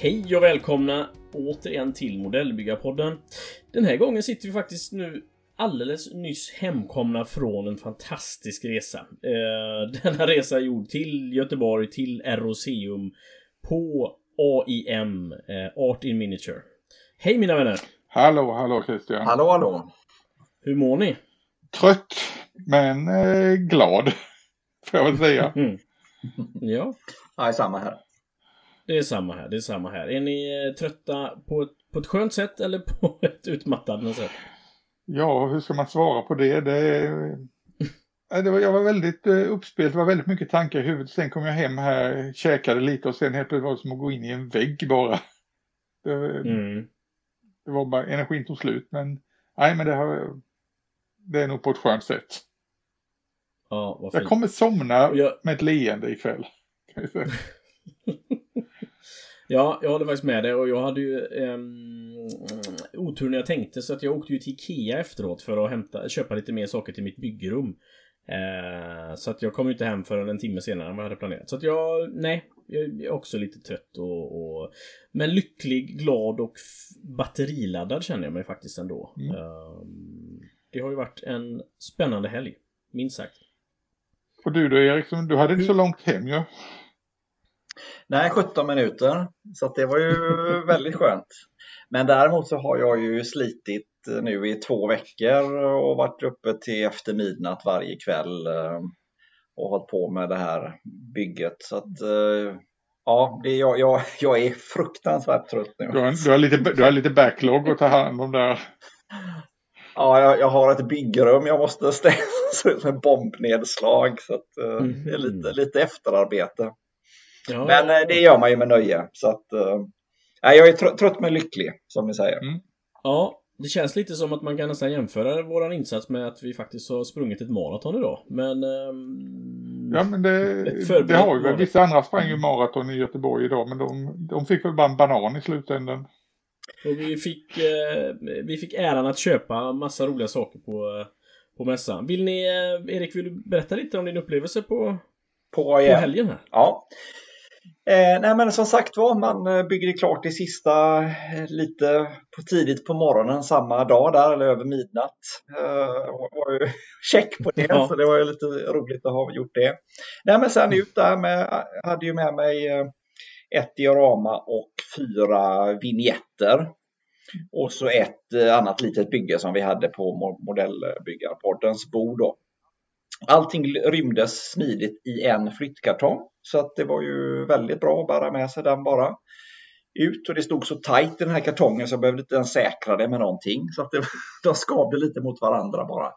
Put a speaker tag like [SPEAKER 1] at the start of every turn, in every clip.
[SPEAKER 1] Hej och välkomna återigen till Modellbyggarpodden. Den här gången sitter vi faktiskt nu alldeles nyss hemkomna från en fantastisk resa. Eh, denna resa är gjord till Göteborg, till Eroseum på AIM, eh, Art in Miniature. Hej mina vänner!
[SPEAKER 2] Hallå, hallå Christian!
[SPEAKER 3] Hallå, hallå!
[SPEAKER 1] Hur mår ni?
[SPEAKER 2] Trött, men eh, glad, får jag väl säga.
[SPEAKER 1] Mm. Ja.
[SPEAKER 3] Ja, samma här.
[SPEAKER 1] Det är samma här, det är samma här. Är ni eh, trötta på ett, på ett skönt sätt eller på ett utmattande sätt?
[SPEAKER 2] Ja, hur ska man svara på det? det, äh, det var, jag var väldigt uh, uppspelt, det var väldigt mycket tankar i huvudet. Sen kom jag hem här, käkade lite och sen helt plötsligt var det som att gå in i en vägg bara. Det, mm. Det var bara, energin tog slut. Men nej, men det, har, det är nog på ett skönt sätt.
[SPEAKER 1] Ja, vad
[SPEAKER 2] jag kommer somna
[SPEAKER 1] jag...
[SPEAKER 2] med ett leende ikväll.
[SPEAKER 1] Ja, jag håller faktiskt med dig och jag hade ju um, otur när jag tänkte så att jag åkte ju till Ikea efteråt för att hämta, köpa lite mer saker till mitt byggrum. Uh, så att jag kom inte hem förrän en timme senare än vad jag hade planerat. Så att jag, nej, jag är också lite trött och, och men lycklig, glad och batteriladdad känner jag mig faktiskt ändå. Mm. Uh, det har ju varit en spännande helg, minst sagt.
[SPEAKER 2] Och du då Erik, du hade inte så långt hem ju. Ja?
[SPEAKER 3] Nej, 17 minuter. Så det var ju väldigt skönt. Men däremot så har jag ju slitit nu i två veckor och varit uppe till efter midnatt varje kväll eh, och hållit på med det här bygget. Så att eh, ja, det, jag, jag, jag är fruktansvärt trött nu.
[SPEAKER 2] Du har, du har, lite, du har lite backlog att ta hand om där.
[SPEAKER 3] Ja, jag, jag har ett byggrum jag måste stänga med bombnedslag. Så att, mm. det är lite, lite efterarbete. Ja. Men eh, det gör man ju med nöje. Så att, jag är trött men lycklig, som ni säger. Mm.
[SPEAKER 1] Ja, det känns lite som att man kan nästan jämföra våran insats med att vi faktiskt har sprungit ett maraton idag. Men... Um,
[SPEAKER 2] ja, men det, det har ju väl. Vissa andra sprang ju maraton i Göteborg idag, men de, de fick väl bara en banan i slutändan.
[SPEAKER 1] Och vi fick, eh, vi fick äran att köpa massa roliga saker på, på mässan. Vill ni, eh, Erik, vill du berätta lite om din upplevelse på,
[SPEAKER 3] på, på helgen här? Ja. Eh, nej men som sagt var, man eh, bygger klart det sista eh, lite på tidigt på morgonen samma dag där, eller över midnatt. Eh, var ju check på det, ja. så det var ju lite roligt att ha gjort det. Nej men sen ut där med, hade ju med mig eh, ett diorama och fyra vignetter. Och så ett annat litet bygge som vi hade på modellbyggarpoddens bord. Då. Allting rymdes smidigt i en flyttkartong så att det var ju väldigt bra att bära med sig den bara ut och det stod så tajt i den här kartongen så jag behövde inte ens säkra det med någonting så att det, de skavde lite mot varandra bara.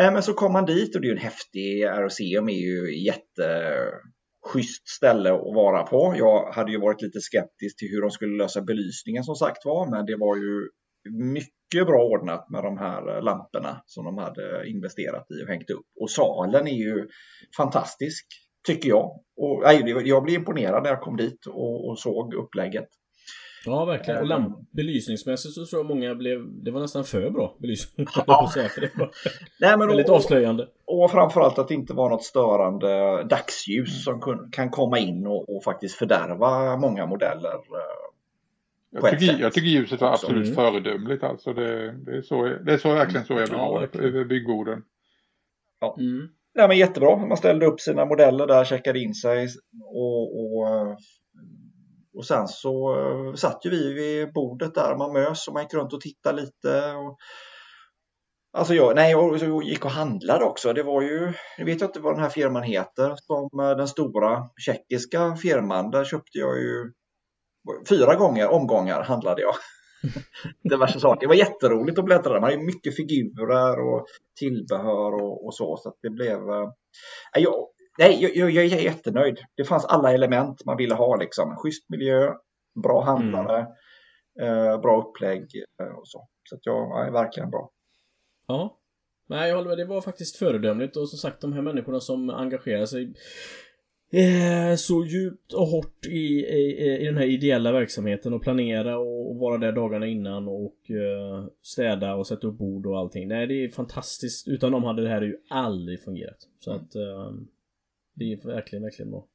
[SPEAKER 3] Eh, men så kom man dit och det är ju en häftig Aeroseum är ju jätteschysst ställe att vara på. Jag hade ju varit lite skeptisk till hur de skulle lösa belysningen som sagt var men det var ju mycket bra ordnat med de här lamporna som de hade investerat i och hängt upp. Och salen är ju fantastisk, tycker jag. Och, jag blev imponerad när jag kom dit och, och såg upplägget.
[SPEAKER 1] Ja, verkligen. Och lamp belysningsmässigt så tror jag många blev... Det var nästan för bra belysning. Ja. det var Nej, men väldigt och, avslöjande.
[SPEAKER 3] Och framförallt att det inte var något störande dagsljus mm. som kan komma in och, och, faktiskt fördärva många modeller eh,
[SPEAKER 2] jag tycker, jag tycker ljuset var absolut mm. föredömligt alltså. Det, det, är så, det är så verkligen så jag vill ha det över byggorden.
[SPEAKER 3] Ja. Mm. ja men jättebra. Man ställde upp sina modeller där, checkade in sig och, och, och sen så satt ju vi vid bordet där man mös och man gick runt och tittade lite. Och, Alltså jag, nej, jag gick och handlade också. Det var ju, jag vet inte vad den här firman heter, som eh, den stora tjeckiska firman. Där köpte jag ju fyra gånger, omgångar handlade jag. Diverse saker. Det var jätteroligt att bläddra. Man hade mycket figurer och tillbehör och, och så. Så att det blev... Äh, jag, nej, jag, jag, är jättenöjd. Det fanns alla element man ville ha. Liksom. Schysst miljö, bra handlare, mm. eh, bra upplägg eh, och så. Så jag är verkligen bra.
[SPEAKER 1] Ja. Nej, jag håller med. Det var faktiskt föredömligt och som sagt de här människorna som engagerar sig eh, så djupt och hårt i, i, i den här ideella verksamheten och planera och, och vara där dagarna innan och eh, städa och sätta upp bord och allting. Nej, det är fantastiskt. Utan dem hade det här ju aldrig fungerat. Så mm. att eh, det är verkligen, verkligen bra.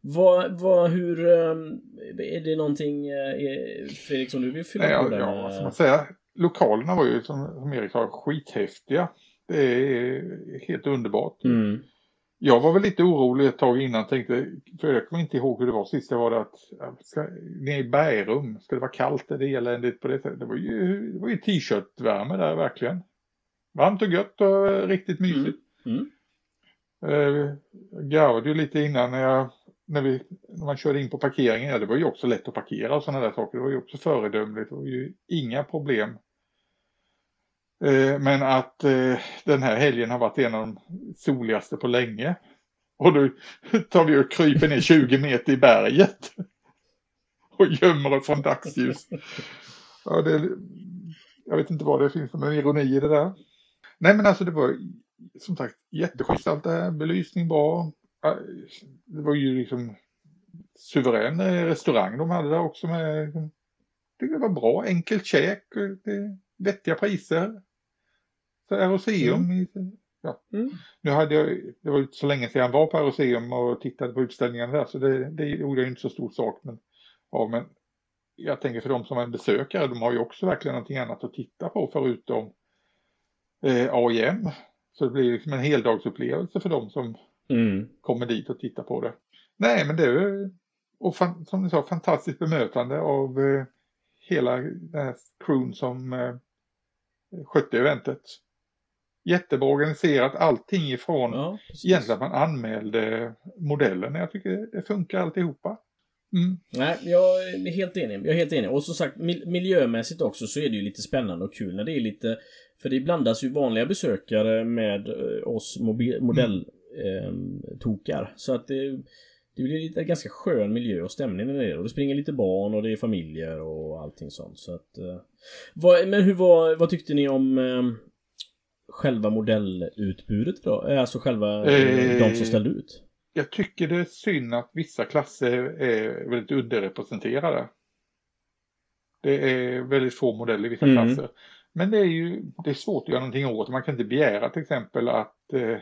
[SPEAKER 1] Vad, vad, hur, ehm, är det någonting eh, Fredrik som du vill fylla
[SPEAKER 2] ja, på? Där? Ja, vad ska man säga? Lokalerna var ju som Erik sa skithäftiga. Det är helt underbart. Mm. Jag var väl lite orolig ett tag innan tänkte, för jag kommer inte ihåg hur det var sist jag var där att ska, nere i bergrum, ska det vara kallt det eländigt på det sättet. Det var ju, det var ju t-shirt-värme där verkligen. Varmt och gött och riktigt mysigt. Mm. Mm. Garvade ju lite innan när, jag, när, vi, när man körde in på parkeringen. Ja, det var ju också lätt att parkera och sådana där saker. Det var ju också föredömligt. Det var ju inga problem. Eh, men att eh, den här helgen har varit en av de soligaste på länge. Och då tar vi och kryper ner 20 meter i berget. Och gömmer oss från dagsljus. Ja, det, jag vet inte vad det finns för ironi i det där. Nej men alltså det var som sagt jätteschysst allt det här. Belysning bra. Det var ju liksom suverän eh, restaurang de hade där också med. Det var bra, enkelt käk, vettiga priser. Så Aeroseum. Mm. Ja. Mm. Nu hade jag, det var inte så länge sedan jag var på Aeroseum och tittade på utställningarna där så det, det gjorde jag inte så stor sak. Men, ja, men jag tänker för de som är besökare, de har ju också verkligen någonting annat att titta på förutom eh, AIM. Så det blir liksom en heldagsupplevelse för dem som mm. kommer dit och tittar på det. Nej, men det är och fan, som du sa, fantastiskt bemötande av eh, hela den här crewn som eh, skötte eventet. Jättebra organiserat, allting ifrån ja, egentligen att man anmälde modellen. Jag tycker det funkar alltihopa.
[SPEAKER 1] Mm. Nej, jag är helt enig. Jag är helt enig. Och som sagt, miljömässigt också så är det ju lite spännande och kul när det är lite för det blandas ju vanliga besökare med eh, oss modelltokar. Mm. Eh, så att det, det blir lite ganska skön miljö och stämning när det är. Och det springer lite barn och det är familjer och allting sånt. Så att, eh, vad, men hur var, vad tyckte ni om själva modellutbudet då? Eh, alltså själva eh, de som ställde ut?
[SPEAKER 2] Jag tycker det är synd att vissa klasser är väldigt underrepresenterade. Det är väldigt få modeller i vissa mm. klasser. Men det är ju det är svårt att göra någonting åt. Man kan inte begära till exempel att, eh,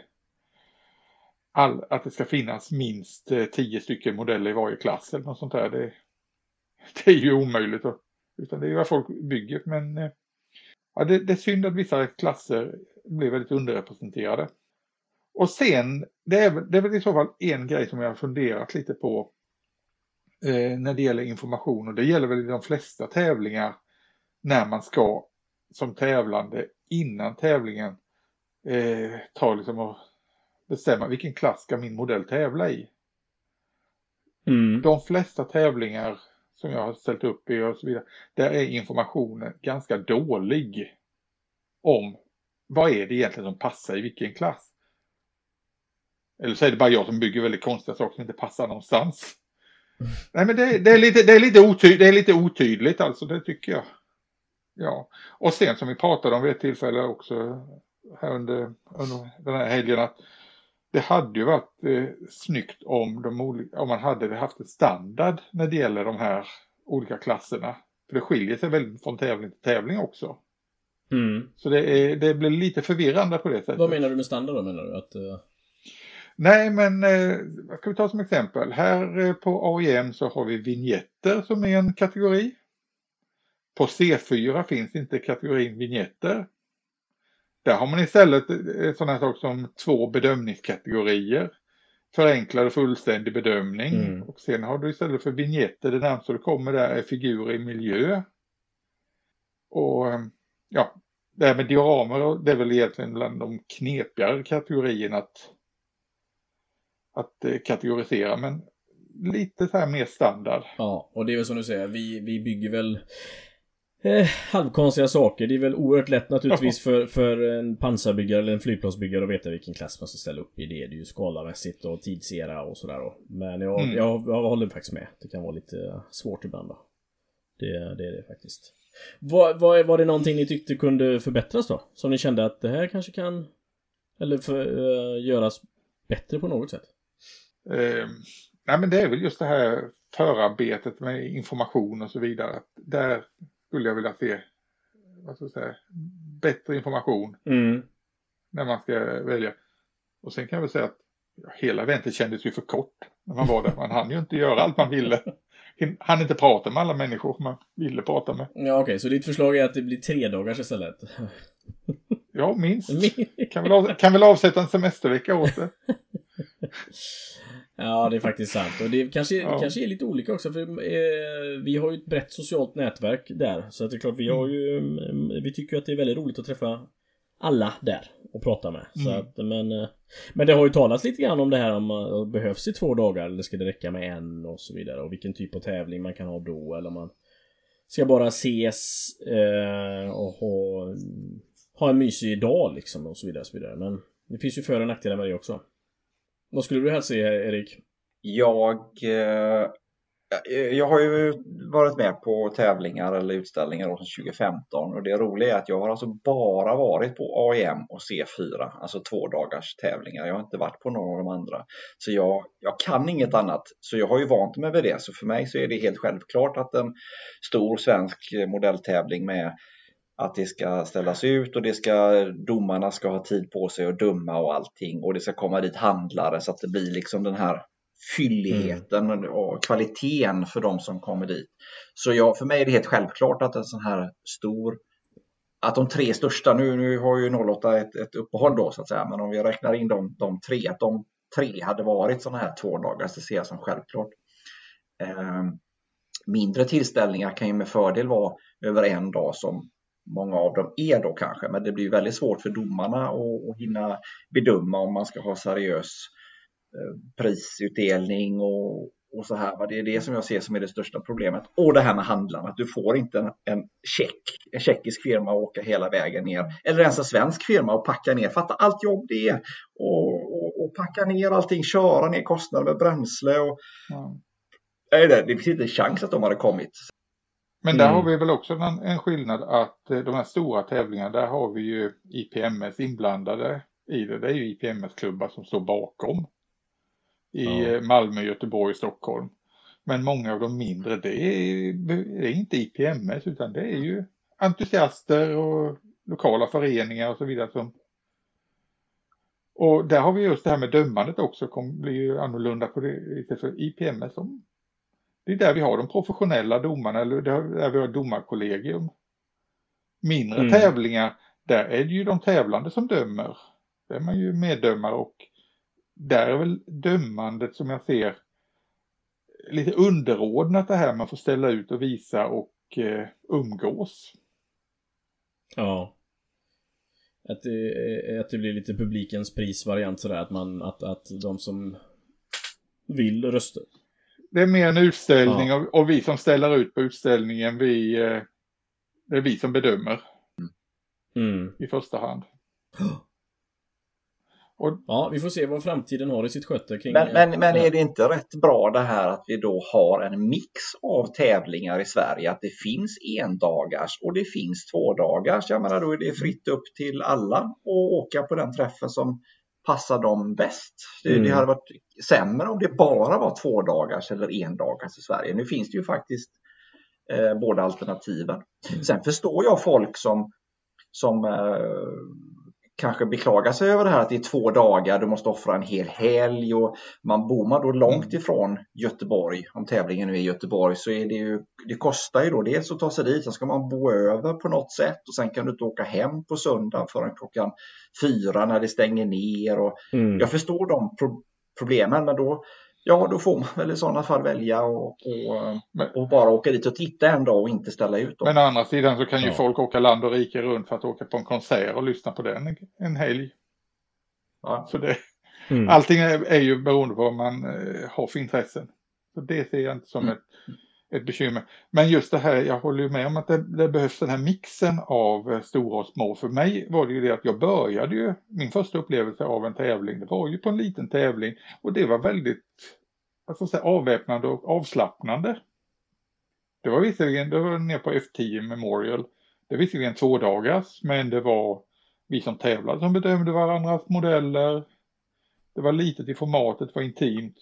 [SPEAKER 2] all, att det ska finnas minst eh, tio stycken modeller i varje klass eller något sånt där. Det, det är ju omöjligt. Att, utan det är ju vad folk bygger. Men eh, ja, det, det är synd att vissa klasser blir väldigt underrepresenterade. Och sen, det är, det är väl i så fall en grej som jag har funderat lite på eh, när det gäller information och det gäller väl i de flesta tävlingar när man ska som tävlande innan tävlingen eh, ta liksom och bestämma vilken klass ska min modell tävla i. Mm. De flesta tävlingar som jag har ställt upp i och så vidare, där är informationen ganska dålig om vad är det egentligen som passar i vilken klass. Eller så är det bara jag som bygger väldigt konstiga saker som inte passar någonstans. Mm. Nej men det, det, är lite, det, är lite otyd, det är lite otydligt alltså, det tycker jag. Ja, och sen som vi pratade om vid ett tillfälle också här under, under den här helgen att det hade ju varit eh, snyggt om, de om man hade haft en standard när det gäller de här olika klasserna. För det skiljer sig väldigt från tävling till tävling också. Mm. Så det, är, det blir lite förvirrande på det sättet.
[SPEAKER 1] Vad menar du med standard då menar du? Att, uh...
[SPEAKER 2] Nej men, eh, ska vi ta som exempel? Här eh, på AIM så har vi vignetter som är en kategori. På C4 finns inte kategorin vignetter. Där har man istället eh, sådana saker som två bedömningskategorier. Förenklad och fullständig bedömning. Mm. Och sen har du istället för vignetter, det närmaste du kommer där är figurer i miljö. Och eh, ja, det här med dioramer det är väl egentligen bland de knepigare kategorierna att, att eh, kategorisera. Men lite så här mer standard.
[SPEAKER 1] Ja, och det är väl som du säger, vi, vi bygger väl eh, halvkonstiga saker. Det är väl oerhört lätt naturligtvis för, för en pansarbyggare eller en flygplansbyggare att veta vilken klass man ska ställa upp i. Det är det ju skalamässigt och tidsera och sådär. Men jag, mm. jag, jag håller faktiskt med. Det kan vara lite svårt ibland då. Det, det är det faktiskt. Var, var, var det någonting ni tyckte kunde förbättras då? Som ni kände att det här kanske kan eller för, uh, göras bättre på något sätt?
[SPEAKER 2] Eh, nej men det är väl just det här förarbetet med information och så vidare. Där skulle jag vilja se vad ska jag säga, bättre information mm. när man ska välja. Och sen kan jag väl säga att hela eventet kändes ju för kort när man var där. Man hann ju inte göra allt man ville. Han inte prata med alla människor man ville prata med.
[SPEAKER 1] Ja okej, okay. så ditt förslag är att det blir tre dagars istället?
[SPEAKER 2] Ja, minst. Kan väl, av, kan väl avsätta en semestervecka åt det.
[SPEAKER 1] Ja, det är faktiskt sant. Och det kanske, ja. kanske är lite olika också. För eh, Vi har ju ett brett socialt nätverk där. Så att det är klart, vi har ju... Mm, vi tycker att det är väldigt roligt att träffa alla där och prata med. Så mm. att, men, eh, men det har ju talats lite grann om det här om eh, man behövs i två dagar eller ska det räcka med en och så vidare. Och vilken typ av tävling man kan ha då eller om man ska bara ses eh, och ha, ha en mysig dag liksom och så vidare. Och så vidare. Men det finns ju för och nackdelar med det också. Vad skulle du helst se Erik?
[SPEAKER 3] Jag eh, Eh, jag har ju varit med på tävlingar eller utställningar sedan 2015 och det roliga är att jag har alltså bara varit på AIM och C4, alltså två dagars tävlingar. Jag har inte varit på någon av de andra. Så jag, jag kan inget annat. Så jag har ju vant mig vid det. Så för mig så är det helt självklart att en stor svensk modelltävling med att det ska ställas ut och det ska, domarna ska ha tid på sig att döma och allting och det ska komma dit handlare så att det blir liksom den här fylligheten mm. och kvaliteten för de som kommer dit. Så jag, för mig är det helt självklart att en sån här stor att de tre största, nu, nu har ju 08 ett, ett uppehåll då så att säga, men om vi räknar in de, de tre, att de tre hade varit sådana här två dagars, det ser jag som självklart. Eh, mindre tillställningar kan ju med fördel vara över en dag som många av dem är då kanske, men det blir väldigt svårt för domarna att, att hinna bedöma om man ska ha seriös prisutdelning och, och så här. Det är det som jag ser som är det största problemet. Och det här med handlarna, att du får inte en, en check, en tjeckisk firma att åka hela vägen ner. Eller ens en svensk firma och packa ner. Fatta allt jobb det är. Och, och, och packa ner allting, köra ner kostnader med bränsle. Och, mm. det, det finns inte en chans att de hade kommit.
[SPEAKER 2] Men där mm. har vi väl också en, en skillnad att eh, de här stora tävlingarna, där har vi ju IPMS inblandade i det. Det är ju IPMS-klubbar som står bakom i ja. Eh, Malmö, Göteborg, Stockholm. Men många av de mindre, det är, det är inte IPMS utan det är ju entusiaster och lokala föreningar och så vidare som och där har vi just det här med dömandet också, kom, blir ju annorlunda på det för IPMS som det är där vi har de professionella domarna, eller där vi har domarkollegium. Mindre mm. tävlingar, där är det ju de tävlande som dömer. Där är man ju meddömare och där är väl dömandet som jag ser lite underordnat det här man får ställa ut och visa och eh, umgås.
[SPEAKER 1] Ja. Att det, att det blir lite publikens prisvariant sådär att man att, att de som vill rösta
[SPEAKER 2] det är mer en utställning ja. och, och, vi som ställer ut på utställningen, vi, eh, det är vi som bedömer. Mm. I första hand.
[SPEAKER 1] Och, ja, vi får se vad framtiden har i sitt sköte kring...
[SPEAKER 3] Men, men, men är det inte rätt bra det här att vi då har en mix av tävlingar i Sverige? Att det finns endagars och det finns tvådagars. Jag menar, då är det fritt upp till alla att åka på den träffen som passar dem bäst. Det, mm. det hade varit sämre om det bara var två dagars eller en dagars i Sverige. Nu finns det ju faktiskt eh, båda alternativen. Mm. Sen förstår jag folk som, som eh, kanske beklagar sig över det här att det är två dagar, du måste offra en hel helg och man bor man då långt mm. ifrån Göteborg, om tävlingen nu är i Göteborg, så är det ju, det kostar ju då dels att ta sig dit, sen ska man bo över på något sätt och sen kan du inte åka hem på söndag förrän klockan fyra när det stänger ner och mm. jag förstår de pro problemen men då Ja, då får man väl i sådana fall välja och, och, men, och, bara åka dit och titta en dag och inte ställa ut dem.
[SPEAKER 2] Men å andra sidan så kan ju ja. folk åka land och rike runt för att åka på en konsert och lyssna på den en, en helg. Ja. Så det, mm. Allting är, är, ju beroende på vad man eh, har för intressen. Så det ser jag inte som mm. ett, ett bekymmer. Men just det här, jag håller ju med om att det, det, behövs den här mixen av eh, stora och små. För mig var det ju det att jag började ju, min första upplevelse av en tävling, det var ju på en liten tävling och det var väldigt alltså, så avväpnande och avslappnande. Det var visserligen, det var ner på F10 Memorial, det var visserligen två dagars, men det var vi som tävlade som bedömde varandras modeller. Det var litet i formatet, det var intimt.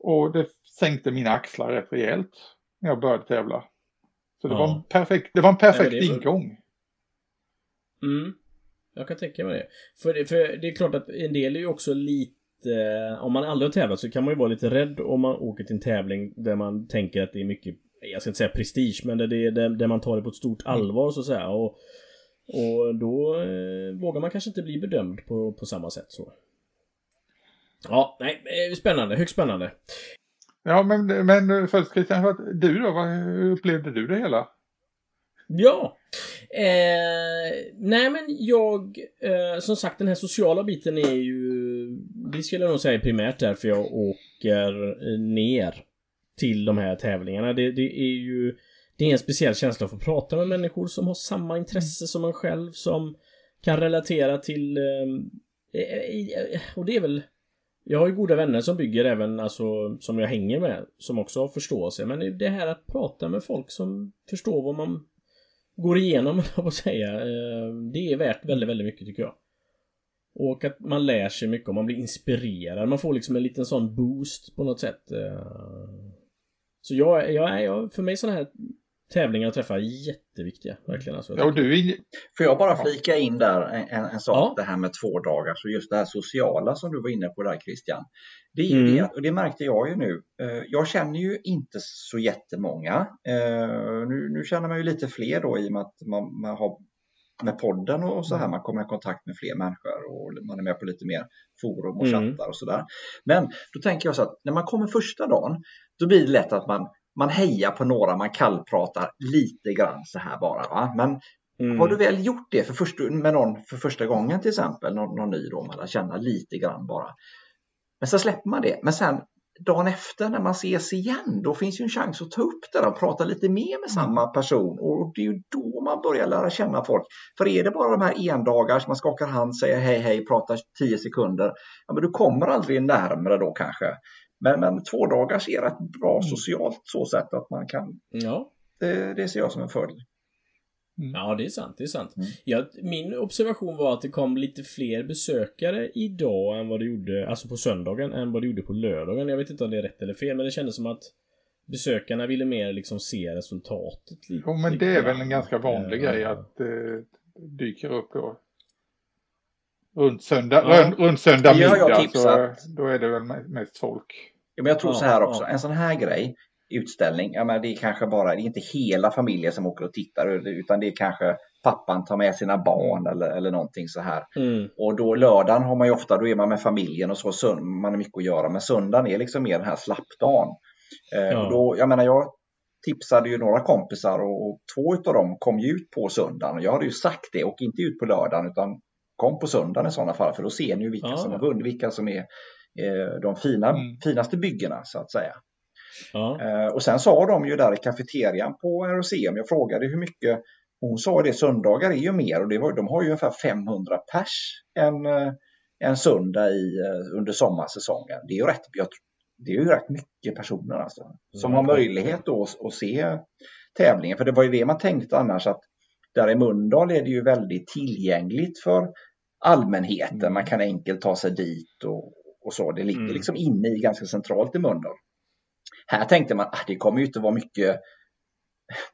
[SPEAKER 2] Och det sänkte mina axlar rätt rejält när jag började tävla. Så det, ja. var, en perfekt, det var en perfekt Nej, ingång.
[SPEAKER 1] Mm. Jag kan tänka mig det. För, det. för det är klart att en del är ju också lite om man aldrig har tävlat så kan man ju vara lite rädd om man åker till en tävling där man tänker att det är mycket jag ska inte säga prestige, men det är där, man tar det på ett stort mm. allvar så att säga. Och, och då eh, vågar man kanske inte bli bedömd på, på samma sätt så. Ja, nej, eh, spännande, högst spännande.
[SPEAKER 2] Ja, men, men först Christian, du då, hur upplevde du det hela?
[SPEAKER 1] Ja! Eh, nej men jag, eh, som sagt den här sociala biten är ju, det skulle jag nog säga primärt därför jag åker ner till de här tävlingarna. Det, det är ju det är en speciell känsla att få prata med människor som har samma intresse som en själv som kan relatera till eh, eh, och det är väl jag har ju goda vänner som bygger även alltså som jag hänger med som också har förståelse men det här att prata med folk som förstår vad man går igenom, på att säga. Eh, det är värt väldigt, väldigt mycket tycker jag. Och att man lär sig mycket och man blir inspirerad. Man får liksom en liten sån boost på något sätt. Eh. Så jag, jag, jag för mig sådana här tävlingar och träffar är jätteviktiga. Verkligen. Alltså,
[SPEAKER 2] ja, du är...
[SPEAKER 3] Får jag bara flika in där en, en sak, ja. det här med två dagar, så just det här sociala som du var inne på där Christian. Det är ju mm. det, och det märkte jag ju nu. Eh, jag känner ju inte så jättemånga. Eh, nu, nu känner man ju lite fler då i och med att man, man har med podden och så här, mm. man kommer i kontakt med fler människor och man är med på lite mer forum och mm. chattar och sådär. Men då tänker jag så att när man kommer första dagen, då blir det lätt att man, man hejar på några, man kallpratar lite grann så här bara. Va? Men mm. har du väl gjort det för första, med någon för första gången till exempel, någon, någon ny då, man lär känna lite grann bara. Men så släpper man det. Men sen dagen efter när man ses igen, då finns ju en chans att ta upp det och prata lite mer med samma mm. person. Och det är ju då man börjar lära känna folk. För är det bara de här endagars, man skakar hand, säger hej hej, pratar 10 sekunder, ja, men du kommer aldrig närmare då kanske. Men, men två dagars är rätt bra mm. socialt så sätt att man kan.
[SPEAKER 1] Ja.
[SPEAKER 3] Det, det ser jag som en fördel.
[SPEAKER 1] Mm. Ja, det är sant. Det är sant. Mm. Ja, min observation var att det kom lite fler besökare idag än vad det gjorde, alltså på söndagen, än vad det gjorde på lördagen. Jag vet inte om det är rätt eller fel, men det kändes som att besökarna ville mer liksom se resultatet.
[SPEAKER 2] Lite jo, men det är väl en ganska vanlig äh, grej att det eh, dyker upp då. Runt söndag, ja. runt söndag middag så då är det väl mest folk.
[SPEAKER 3] Ja, men jag tror ja, så här också, ja. en sån här grej utställning. Jag menar, det är kanske bara, det är inte hela familjen som åker och tittar utan det är kanske pappan tar med sina barn eller, eller någonting så här. Mm. Och då lördagen har man ju ofta, då är man med familjen och så, man har mycket att göra. Men söndagen är liksom mer den här slappdagen. Eh, ja. och då, jag menar, jag tipsade ju några kompisar och, och två av dem kom ju ut på söndagen. Jag hade ju sagt det, och inte ut på lördagen utan kom på söndagen i sådana fall, för då ser ni ju vilka ja. som har vunnit, vilka som är eh, de fina, mm. finaste byggena så att säga. Ja. Eh, och sen sa de ju där i kafeterian på ROCM, jag frågade hur mycket, hon sa det, söndagar är ju mer och det var, de har ju ungefär 500 pers en, eh, en söndag i, eh, under sommarsäsongen. Det är ju rätt, jag, det är ju rätt mycket personer alltså, som mm. har möjlighet då att, att se tävlingen. För det var ju det man tänkte annars att där i Mundal är det ju väldigt tillgängligt för allmänheten. Mm. Man kan enkelt ta sig dit och, och så. Det ligger mm. liksom inne i ganska centralt i Mölndal. Här tänkte man att ah, det kommer ju inte vara mycket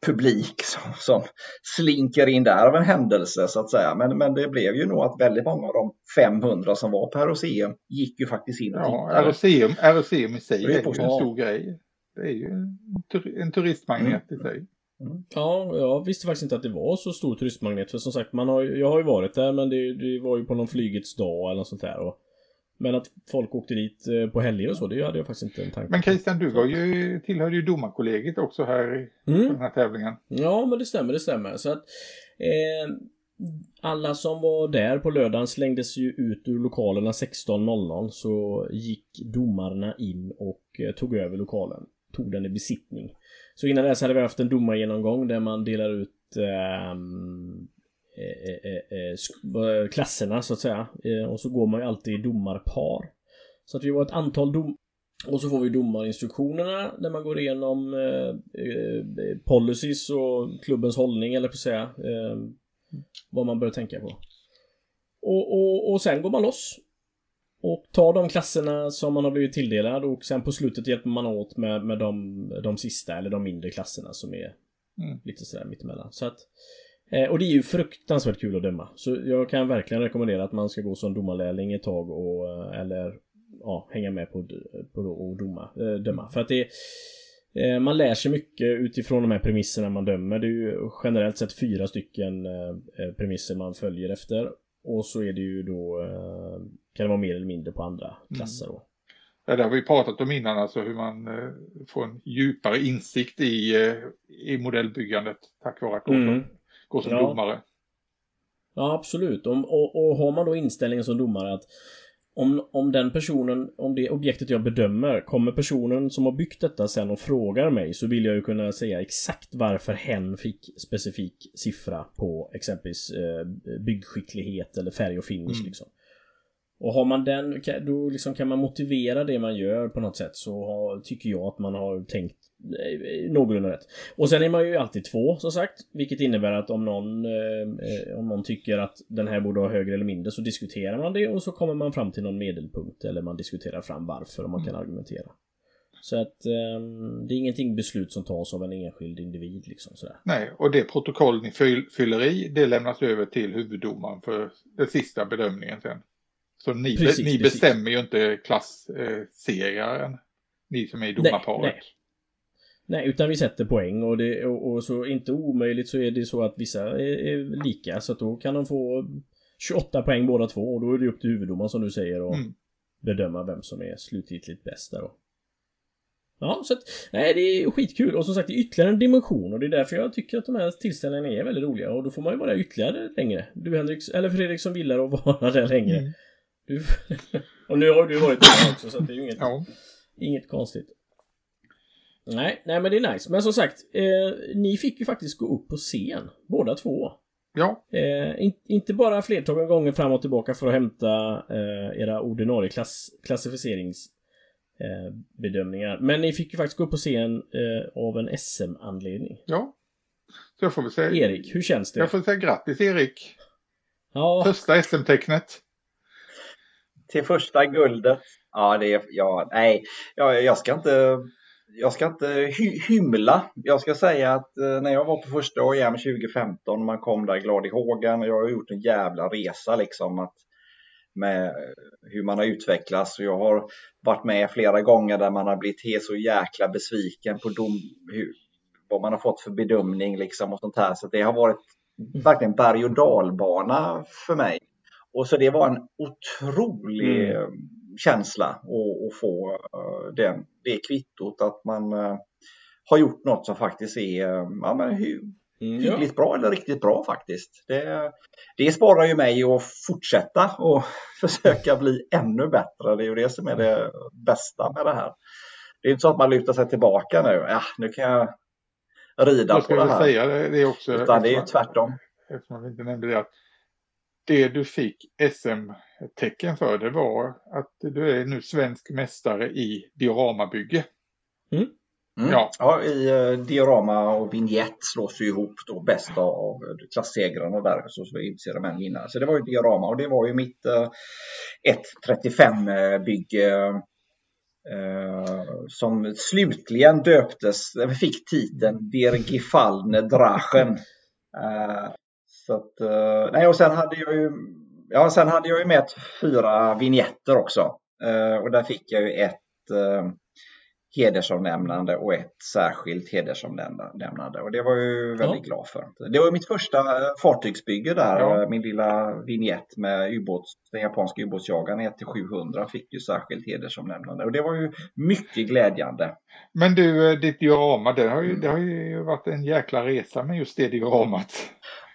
[SPEAKER 3] publik som, som slinker in där av en händelse så att säga. Men, men det blev ju nog att väldigt många av de 500 som var på Roseum gick ju faktiskt in och tittade.
[SPEAKER 2] Ja, Roseum, Roseum i sig är, är ju en stor grej. Det är ju en, tur, en turistmagnet mm. i sig.
[SPEAKER 1] Mm. Ja, jag visste faktiskt inte att det var så stor turistmagnet. För som sagt, man har, jag har ju varit där men det, det var ju på någon flygets dag eller något sånt där. Och, men att folk åkte dit eh, på helger och så, det hade jag faktiskt inte en tanke
[SPEAKER 2] Men Christian, du var ju, tillhörde ju domarkollegiet också här i mm. den här tävlingen.
[SPEAKER 1] Ja, men det stämmer, det stämmer. Så att eh, alla som var där på lördagen slängdes ju ut ur lokalerna 16.00 så gick domarna in och eh, tog över lokalen. Tog den i besittning. Så innan dess hade vi haft en domargenomgång där man delar ut ehm, eh, eh, eh, klasserna så att säga. och så går man ju alltid i domarpar. Så att vi var ett antal dom... Och så får vi domarinstruktionerna där man går igenom eh, policies och klubbens hållning eller på att säga. Eh, vad man bör tänka på. Och, och, och sen går man loss och tar de klasserna som man har blivit tilldelad och sen på slutet hjälper man åt med, med de, de sista eller de mindre klasserna som är mm. lite sådär mittemellan. Så att, eh, och det är ju fruktansvärt kul att döma. Så jag kan verkligen rekommendera att man ska gå som domarlärling ett tag och eh, eller ja, hänga med på, på och doma, eh, döma. För att det man lär sig mycket utifrån de här premisserna man dömer. Det är ju generellt sett fyra stycken premisser man följer efter. Och så är det ju då kan det vara mer eller mindre på andra mm. klasser. Då.
[SPEAKER 2] Ja, det har vi pratat om innan, alltså hur man eh, får en djupare insikt i, eh, i modellbyggandet tack vare att gå, mm. som, gå som ja. domare.
[SPEAKER 1] Ja, absolut. Om, och, och har man då inställningen som domare att om, om den personen, om det objektet jag bedömer, kommer personen som har byggt detta sen och frågar mig så vill jag ju kunna säga exakt varför hen fick specifik siffra på exempelvis eh, byggskicklighet eller färg och finish mm. liksom. Och har man den, då liksom kan man motivera det man gör på något sätt så har, tycker jag att man har tänkt någorlunda rätt. Och sen är man ju alltid två som sagt. Vilket innebär att om någon, eh, om någon tycker att den här borde ha högre eller mindre så diskuterar man det och så kommer man fram till någon medelpunkt. Eller man diskuterar fram varför och man kan mm. argumentera. Så att eh, det är ingenting beslut som tas av en enskild individ liksom sådär.
[SPEAKER 2] Nej, och det protokoll ni fyller i det lämnas över till huvuddomaren för den sista bedömningen sen. Så ni, precis, ni precis. bestämmer ju inte klassserien. Eh, ni som är i domarparet. Nej,
[SPEAKER 1] nej. Nej, utan vi sätter poäng och, det, och, och, så inte omöjligt så är det så att vissa är, är, lika. Så att då kan de få 28 poäng båda två och då är det upp till huvuddomaren som du säger och mm. bedöma vem som är slutgiltigt bäst där då. Ja, så att, nej det är skitkul och som sagt det är ytterligare en dimension och det är därför jag tycker att de här tillställningarna är väldigt roliga och då får man ju vara där ytterligare längre. Du Henrik, eller Fredrik som gillar att vara där längre. Mm. Du, och nu har du varit där också så det är ju inget, ja. inget konstigt. Nej, nej men det är nice. Men som sagt, eh, ni fick ju faktiskt gå upp på scen, båda två.
[SPEAKER 2] Ja.
[SPEAKER 1] Eh, in, inte bara flertalet gånger fram och tillbaka för att hämta eh, era ordinarie klass, klassificeringsbedömningar. Eh, men ni fick ju faktiskt gå upp på scen eh, av en SM-anledning.
[SPEAKER 2] Ja. Så jag får väl säga...
[SPEAKER 1] Erik, hur känns det?
[SPEAKER 2] Jag får säga grattis Erik. Ja. Första SM-tecknet
[SPEAKER 3] till första guldet. Ja, det är, ja, nej, jag, jag ska inte jag ska inte hy hymla. Jag ska säga att eh, när jag var på första OEM 2015, man kom där glad i hågen. Jag har gjort en jävla resa liksom att, med hur man har utvecklats. Och jag har varit med flera gånger där man har blivit helt så jäkla besviken på dom, hur, vad man har fått för bedömning liksom och sånt här. Så det har varit verkligen berg och dalbana för mig. Och så det var en otrolig mm. Känsla att, få uh, den, det kvittot att man uh, har gjort något som faktiskt är uh, ja, men, mm, hyggligt ja. bra eller riktigt bra faktiskt. Det, det sparar ju mig att fortsätta och försöka bli ännu bättre. Det är ju det som är det bästa med det här. Det är inte så att man lutar sig tillbaka nu. Ja, nu kan jag rida på det här.
[SPEAKER 2] Säga det, är också,
[SPEAKER 3] Utan det är tvärtom.
[SPEAKER 2] Eftersom vi inte nämnde det, att det du fick SM-tecken för det var att du är nu svensk mästare i dioramabygge.
[SPEAKER 3] Mm. Mm. Ja. ja, i uh, diorama och vignett slås ju ihop då bäst av klassegrarna där så, så utser de en vinnare. Så det var ju diorama och det var ju mitt uh, 1.35 bygge uh, som slutligen döptes, fick titeln Der Gefallene Drachen. Uh, så att, eh, nej, och sen hade jag ju, ja, sen hade jag ju med fyra vignetter också. Eh, och där fick jag ju ett eh, hedersomnämnande och ett särskilt hedersomnämnande. Och det var jag ju väldigt ja. glad för. Det var mitt första fartygsbygge där. Ja. Min lilla vignett med ubåts, den japanska ubåtsjagaren 1-700 fick ju särskilt hedersomnämnande. Och det var ju mycket glädjande.
[SPEAKER 2] Men du, ditt diorama, det har ju, det har ju varit en jäkla resa med just det dioramat.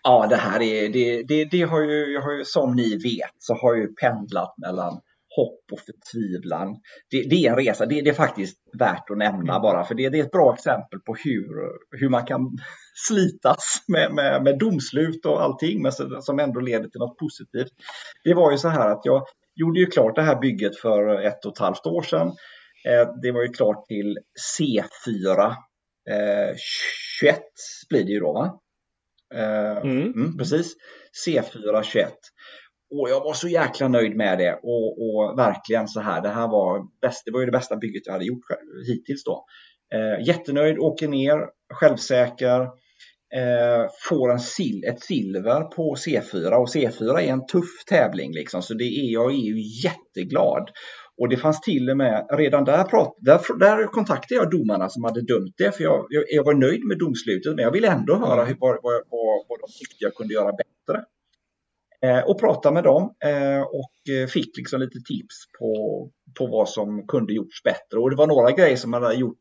[SPEAKER 3] Ja, det här är, det, det, det har, ju, jag har ju, som ni vet, så har jag ju pendlat mellan hopp och förtvivlan. Det, det, är en resa, det, det, är faktiskt värt att nämna mm. bara, för det, det, är ett bra exempel på hur, hur man kan slitas med, med, med domslut och allting, men som ändå leder till något positivt. Det var ju så här att jag gjorde ju klart det här bygget för ett och ett halvt år sedan. Eh, det var ju klart till C4 21 blir det ju då va? Eh, mm. Mm, precis. C421. och jag var så jäkla nöjd med det och, och, verkligen så här, det här var, bäst, det var ju det bästa bygget jag hade gjort hittills då. Eh, jättenöjd, åker ner, självsäker, eh, får en sil ett silver på C4 och C4 är en tuff tävling liksom så det är, jag är ju jätteglad. Och det fanns till och med, redan där, prat, där, där kontaktade jag domarna som hade dömt det för jag, jag, jag var nöjd med domslutet men jag ville ändå höra hur, vad, vad, vad de tyckte jag kunde göra bättre. Eh, och prata med dem eh, och eh, fick liksom lite tips på, på vad som kunde gjorts bättre. Och det var några grejer som man hade gjort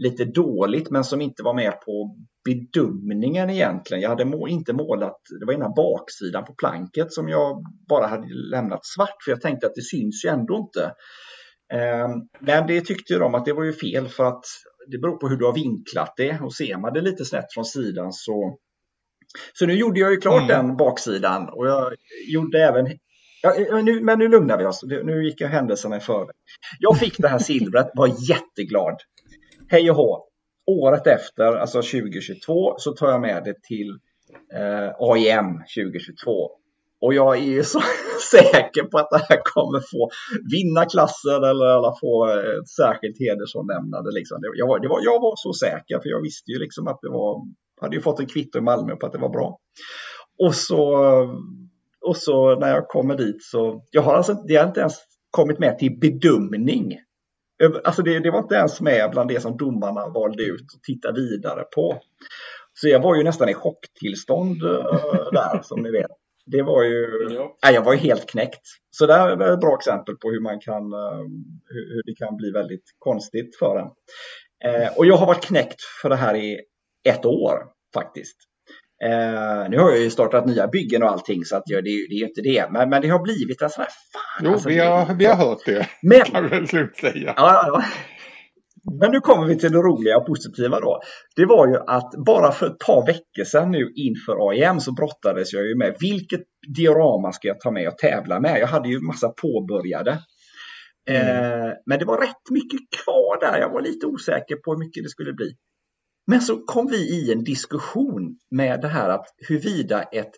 [SPEAKER 3] lite dåligt men som inte var med på bedömningen egentligen. Jag hade må inte målat, det var ena baksidan på planket som jag bara hade lämnat svart för jag tänkte att det syns ju ändå inte. Ehm, men det tyckte de att det var ju fel för att det beror på hur du har vinklat det och ser man det lite snett från sidan så så nu gjorde jag ju klart mm. den baksidan och jag gjorde även Ja, nu, men nu lugnar vi oss. Nu gick jag händelserna i förväg. Jag fick det här silvret, var jätteglad hej och hå. Året efter, alltså 2022, så tar jag med det till eh, AIM 2022. Och jag är så säker på att det här kommer få vinna klasser eller alla få ett eh, särskilt hedersomnämnande. Liksom. Jag, var, det var, jag var så säker för jag visste ju liksom att det var, hade ju fått en kvitto i Malmö på att det var bra. Och så, och så när jag kommer dit så, jag har alltså det har inte ens kommit med till bedömning Alltså det, det, var inte ens med bland det som domarna valde ut att titta vidare på. Så jag var ju nästan i chocktillstånd uh, där som ni vet. Det var ju, ja. nej, jag var ju helt knäckt. Så det är ett bra exempel på hur man kan, uh, hur, det kan bli väldigt konstigt för en. Och jag har varit knäckt för det här i ett år faktiskt. Eh, nu har jag ju startat nya byggen och allting så att jag, det, det är ju inte det. Men, men det har blivit en sån här fan.
[SPEAKER 2] Jo, alltså, vi, har, vi har hört det.
[SPEAKER 3] Men, kan slut säga. Ja, ja. Men nu kommer vi till det roliga och positiva då. Det var ju att bara för ett par veckor sedan nu inför AIM så brottades jag ju med vilket diorama ska jag ta med och tävla med. Jag hade ju massa påbörjade. Mm. Eh, men det var rätt mycket kvar där. Jag var lite osäker på hur mycket det skulle bli. Men så kom vi i en diskussion med det här att huruvida ett,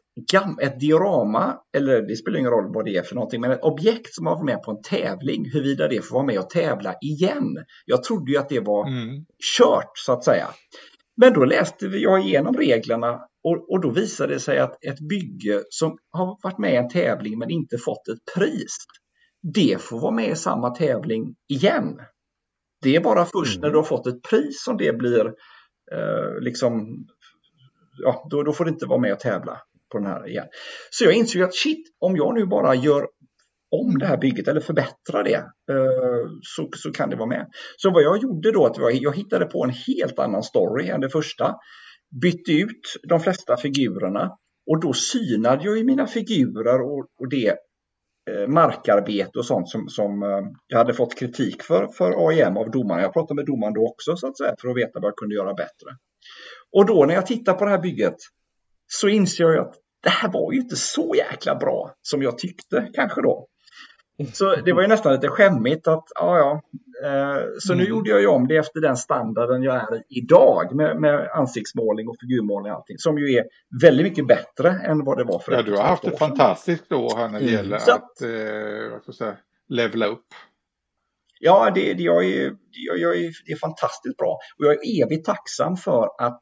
[SPEAKER 3] ett diorama, eller det spelar ingen roll vad det är för någonting, men ett objekt som har varit med på en tävling, huruvida det får vara med och tävla igen. Jag trodde ju att det var mm. kört så att säga. Men då läste jag igenom reglerna och, och då visade det sig att ett bygge som har varit med i en tävling men inte fått ett pris, det får vara med i samma tävling igen. Det är bara först mm. när du har fått ett pris som det blir eh, liksom, ja, då, då får det inte vara med och tävla på den här igen. Så jag insåg att shit, om jag nu bara gör om det här bygget eller förbättrar det eh, så, så kan det vara med. Så vad jag gjorde då, att jag hittade på en helt annan story än det första. Bytte ut de flesta figurerna och då synade jag ju mina figurer och, och det Eh, markarbete och sånt som, som eh, jag hade fått kritik för, för AIM av domaren. Jag pratade med domaren då också så att säga för att veta vad jag kunde göra bättre. Och då när jag tittar på det här bygget så inser jag att det här var ju inte så jäkla bra som jag tyckte kanske då. Så det var ju nästan lite skämmigt att, ja ja. Eh, så nu mm. gjorde jag ju om det efter den standarden jag är idag med, med ansiktsmålning och figurmålning och allting. Som ju är väldigt mycket bättre än vad det var för
[SPEAKER 2] Ja, du har haft ett fantastiskt år här när det mm. gäller så, att, eh, vad ska säga, levla upp.
[SPEAKER 3] Ja, det, det, jag är, jag, jag är, det är fantastiskt bra. Och jag är evigt tacksam för att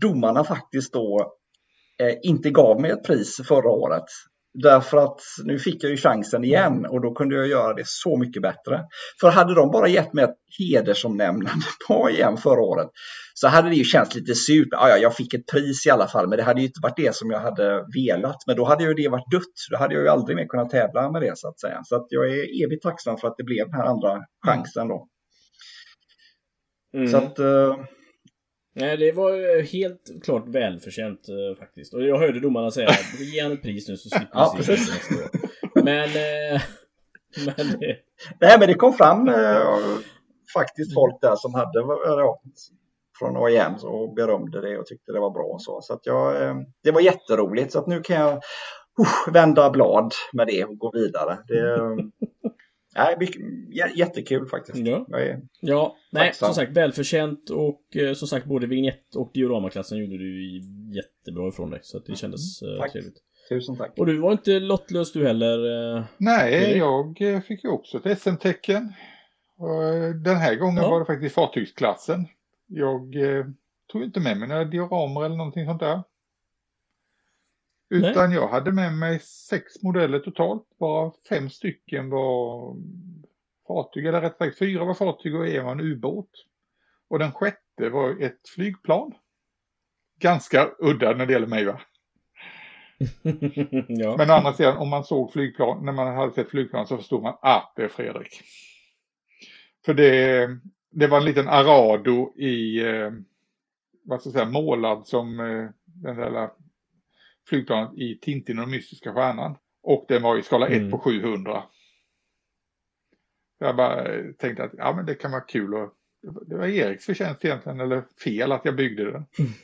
[SPEAKER 3] domarna faktiskt då eh, inte gav mig ett pris förra året. Därför att nu fick jag ju chansen igen och då kunde jag göra det så mycket bättre. För hade de bara gett mig ett hedersomnämnande på igen förra året så hade det ju känts lite surt. Ja, jag fick ett pris i alla fall, men det hade ju inte varit det som jag hade velat. Men då hade ju det varit dött. Då hade jag ju aldrig mer kunnat tävla med det så att säga. Så att jag är evigt tacksam för att det blev den här andra chansen då.
[SPEAKER 1] Mm. Så att, uh, Nej, det var helt klart välförtjänt uh, faktiskt. Och jag hörde domarna säga att ge honom ett pris nu så slipper ja, vi se nästa år. Men... Uh,
[SPEAKER 3] men det... Nej, men det kom fram uh, faktiskt folk där som hade ja, från OEM och berömde det och tyckte det var bra och så. Så att jag, det var jätteroligt så att nu kan jag vända blad med det och gå vidare. Det, Nej, jättekul faktiskt.
[SPEAKER 1] Ja, ja nej, som sagt välförtjänt och eh, som sagt både vignett och dioramaklassen gjorde du jättebra ifrån dig. Så att det kändes mm, eh, trevligt.
[SPEAKER 3] Tusen tack.
[SPEAKER 1] Och du var inte lottlös du heller?
[SPEAKER 2] Nej, jag fick ju också ett SM-tecken. Den här gången ja. var det faktiskt fartygsklassen. Jag eh, tog inte med mig några dioramer eller någonting sånt där. Utan Nej. jag hade med mig sex modeller totalt, bara fem stycken var fartyg, eller rätt sagt fyra var fartyg och en var en ubåt. Och den sjätte var ett flygplan. Ganska udda när det gäller mig va? ja. Men å andra sidan, om man såg flygplan, när man hade sett flygplan så förstod man att ah, det är Fredrik. För det, det var en liten Arado i, eh, vad ska jag säga, målad som eh, den där flygplanet i Tintin och den mystiska stjärnan. Och den var i skala 1 mm. på 700. Jag bara tänkte att ja, men det kan vara kul och det var Eriks förtjänst egentligen, eller fel att jag byggde den.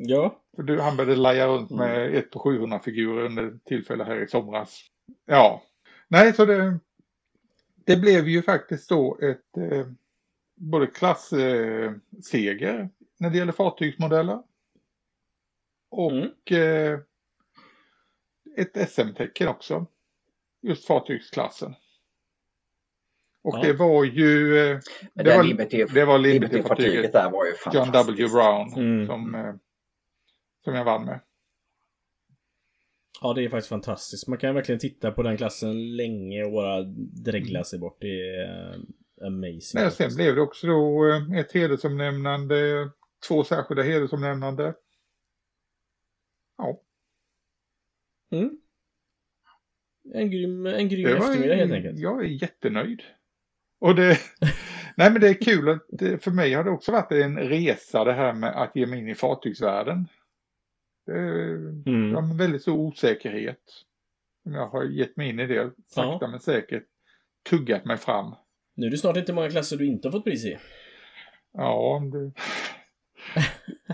[SPEAKER 1] Ja.
[SPEAKER 2] För du, han började laja runt med 1 mm. på 700 figurer under tillfälle här i somras. Ja. Nej, så det, det blev ju faktiskt då ett eh, både klassseger eh, när det gäller fartygsmodeller och mm. eh, ett SM-tecken också. Just fartygsklassen. Och ja. det var ju... Eh,
[SPEAKER 3] det, det, var, Liberty, det var Liberty-fartyget där var ju
[SPEAKER 2] John W. Brown mm. som, eh, som jag vann med.
[SPEAKER 1] Ja, det är faktiskt fantastiskt. Man kan verkligen titta på den klassen länge och bara dregla sig bort. Det är eh, amazing.
[SPEAKER 2] Nej, sen blev det också då ett hedersomnämnande, två särskilda hedersomnämnande. Ja.
[SPEAKER 1] Mm. En grym, en grym eftermiddag helt enkelt.
[SPEAKER 2] Jag är jättenöjd. Och det, nej men det är kul att för mig har det också varit en resa det här med att ge mig in i fartygsvärlden. Det mm. har en väldigt stor osäkerhet. Jag har gett mig in i det. Sakta ja. men säkert tuggat mig fram.
[SPEAKER 1] Nu är det snart inte många klasser du inte har fått pris i.
[SPEAKER 2] Ja, det,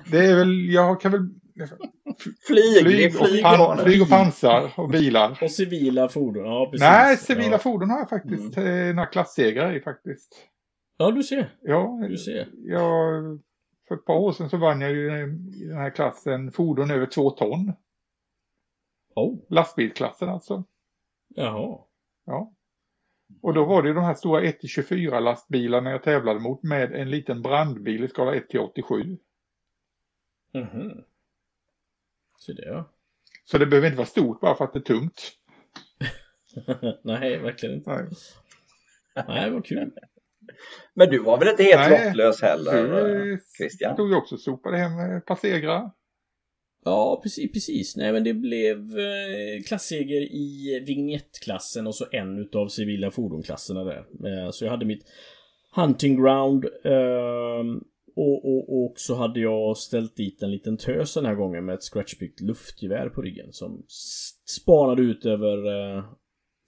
[SPEAKER 2] det är väl, jag kan väl
[SPEAKER 3] Flyg,
[SPEAKER 2] flyg, och, pan, flyg och pansar och bilar.
[SPEAKER 1] Och civila fordon, ja precis.
[SPEAKER 2] Nej, civila ja. fordon har jag faktiskt mm. Eh, några klassegrar i faktiskt.
[SPEAKER 1] Ja, du ser.
[SPEAKER 2] Ja,
[SPEAKER 1] du ser.
[SPEAKER 2] Jag för ett par år sedan så vann jag ju i den här klassen fordon över två ton.
[SPEAKER 1] Oh.
[SPEAKER 2] Lastbilsklassen alltså.
[SPEAKER 1] Jaha.
[SPEAKER 2] Ja. Och då var det ju de här stora 1-24 lastbilarna jag tävlade mot med en liten brandbil i skala 1-87.
[SPEAKER 1] Mhm. Så det ja.
[SPEAKER 2] Så det behöver inte vara stort bara för att det är tungt.
[SPEAKER 1] Nej, verkligen inte. Nej, Nej vad kul.
[SPEAKER 3] Men du var väl inte helt Nej, lottlös heller, du, Christian?
[SPEAKER 2] Jag tog ju också sopade hem ett par segrar.
[SPEAKER 1] Ja, precis, precis. Nej, men det blev eh, klasseger i vignettklassen och så en utav civila fordonklasserna där. Eh, så jag hade mitt Hunting Ground eh, och, och, och så hade jag ställt dit en liten tös den här gången med ett scratchbyggt luftgevär på ryggen som spanade ut över eh,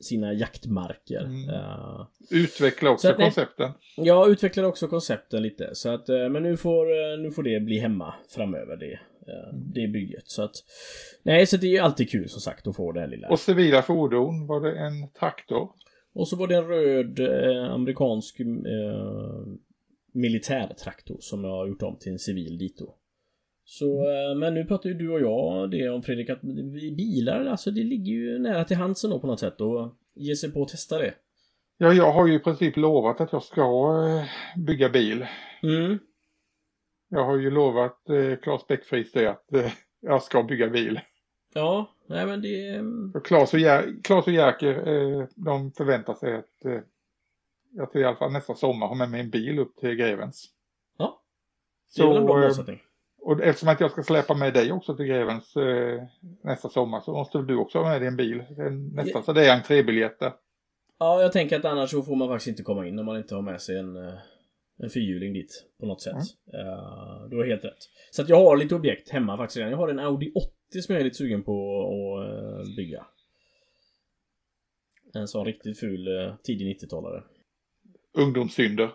[SPEAKER 1] sina jaktmarker. Mm. Uh,
[SPEAKER 2] utveckla också att, koncepten.
[SPEAKER 1] Ja, utvecklar också koncepten lite. Så att, uh, men nu får, nu får det bli hemma framöver det, mm. det bygget. Så att, nej, så det är ju alltid kul som sagt att få det här lilla.
[SPEAKER 2] Och civila fordon, var det en traktor?
[SPEAKER 1] Och så var det en röd amerikansk militärtraktor som jag har gjort om till en civil dito. Så, mm. men nu pratar ju du och jag det om Fredrik att bilar, alltså det ligger ju nära till hands på något sätt och ge sig på att testa det.
[SPEAKER 2] Ja, jag har ju i princip lovat att jag ska eh, bygga bil.
[SPEAKER 1] Mm.
[SPEAKER 2] Jag har ju lovat eh, Claes Bäckfries det att eh, jag ska bygga bil.
[SPEAKER 1] Ja, nej men det...
[SPEAKER 2] För Claes och, Jer Claes och Jerker, eh, de förväntar sig att eh, jag till i alla fall nästa sommar ha med mig en bil upp till Grevens.
[SPEAKER 1] Ja, det är väl en bra målsättning.
[SPEAKER 2] Och eftersom att jag ska släppa med dig också till Grevens eh, nästa sommar så måste du också ha med dig en bil. Nästan så det är entrébiljetter.
[SPEAKER 1] Ja, jag tänker att annars så får man faktiskt inte komma in om man inte har med sig en, eh, en fyrhjuling dit på något sätt. Mm. Uh, du har helt rätt. Så att jag har lite objekt hemma faktiskt redan. Jag har en Audi 80 som jag är lite sugen på att uh, bygga. En sån riktigt ful uh, tidig 90-talare.
[SPEAKER 2] Ungdomssynder.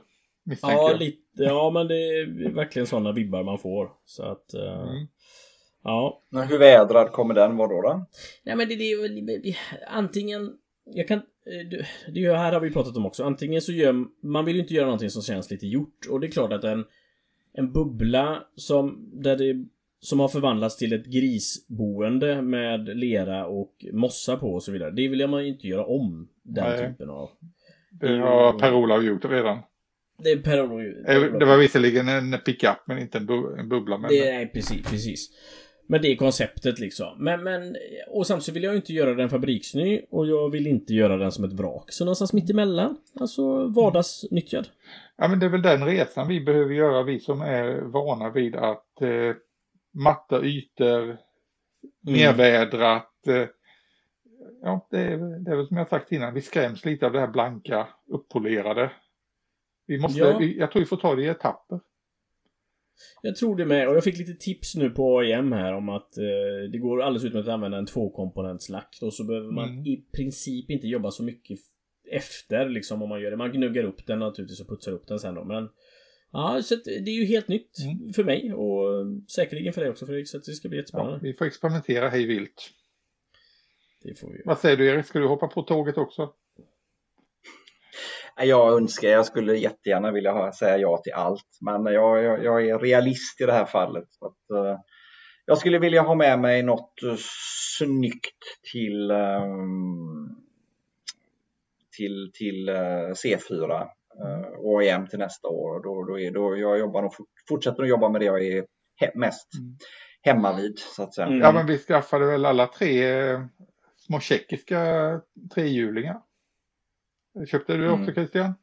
[SPEAKER 1] Ja, lite, ja, men det är verkligen sådana vibbar man får. Så att... Uh, mm. Ja.
[SPEAKER 3] Men hur vädrad kommer den vara då? då?
[SPEAKER 1] Nej, men det, det, det, antingen... Jag kan... Eh, det, det här har vi pratat om också. Antingen så gör... Man vill ju inte göra någonting som känns lite gjort. Och det är klart att en... En bubbla som... Där det som har förvandlats till ett grisboende med lera och mossa på och så vidare. Det vill man ju inte göra om. Den Nej. typen av.
[SPEAKER 2] Det har Per-Olof gjort redan.
[SPEAKER 1] Det är.
[SPEAKER 2] Eh, det var visserligen en pickup men inte en, bu en bubbla. Men...
[SPEAKER 1] Det är precis, precis. Men det är konceptet liksom. Men, men, och samtidigt vill jag inte göra den fabriksny och jag vill inte göra den som ett vrak. Så någonstans mitt emellan. Alltså vardagsnyttjad.
[SPEAKER 2] Ja men det är väl den resan vi behöver göra, vi som är vana vid att eh, matta ytor, mm. nervädrat. Eh, ja, det är, det är väl som jag sagt innan, vi skräms lite av det här blanka, uppolerade. Vi måste, ja. jag tror vi får ta det i etapper.
[SPEAKER 1] Jag tror det med och jag fick lite tips nu på AIM här om att eh, det går alldeles utmärkt att använda en tvåkomponentslakt och så behöver man mm. i princip inte jobba så mycket efter liksom om man gör det. Man gnuggar upp den naturligtvis och putsar upp den sen då men Ja, så det är ju helt nytt mm. för mig och säkerligen för dig också Fredrik så det ska bli jättespännande.
[SPEAKER 2] Ja, vi får experimentera hej vilt.
[SPEAKER 1] Det får vi.
[SPEAKER 2] Vad säger du Erik, ska du hoppa på tåget också?
[SPEAKER 3] Jag önskar, jag skulle jättegärna vilja säga ja till allt, men jag, jag, jag är realist i det här fallet. Så att, uh, jag skulle vilja ha med mig något snyggt till, um, till, till uh, C4 uh, och EM till nästa år. Då, då, är, då jag jobbar nog, fortsätter att jobba med det jag är he mest mm. hemma vid. Så att säga.
[SPEAKER 2] Mm. Ja, men vi skaffade väl alla tre små tjeckiska trehjulingar. Köpte du också mm. Christian?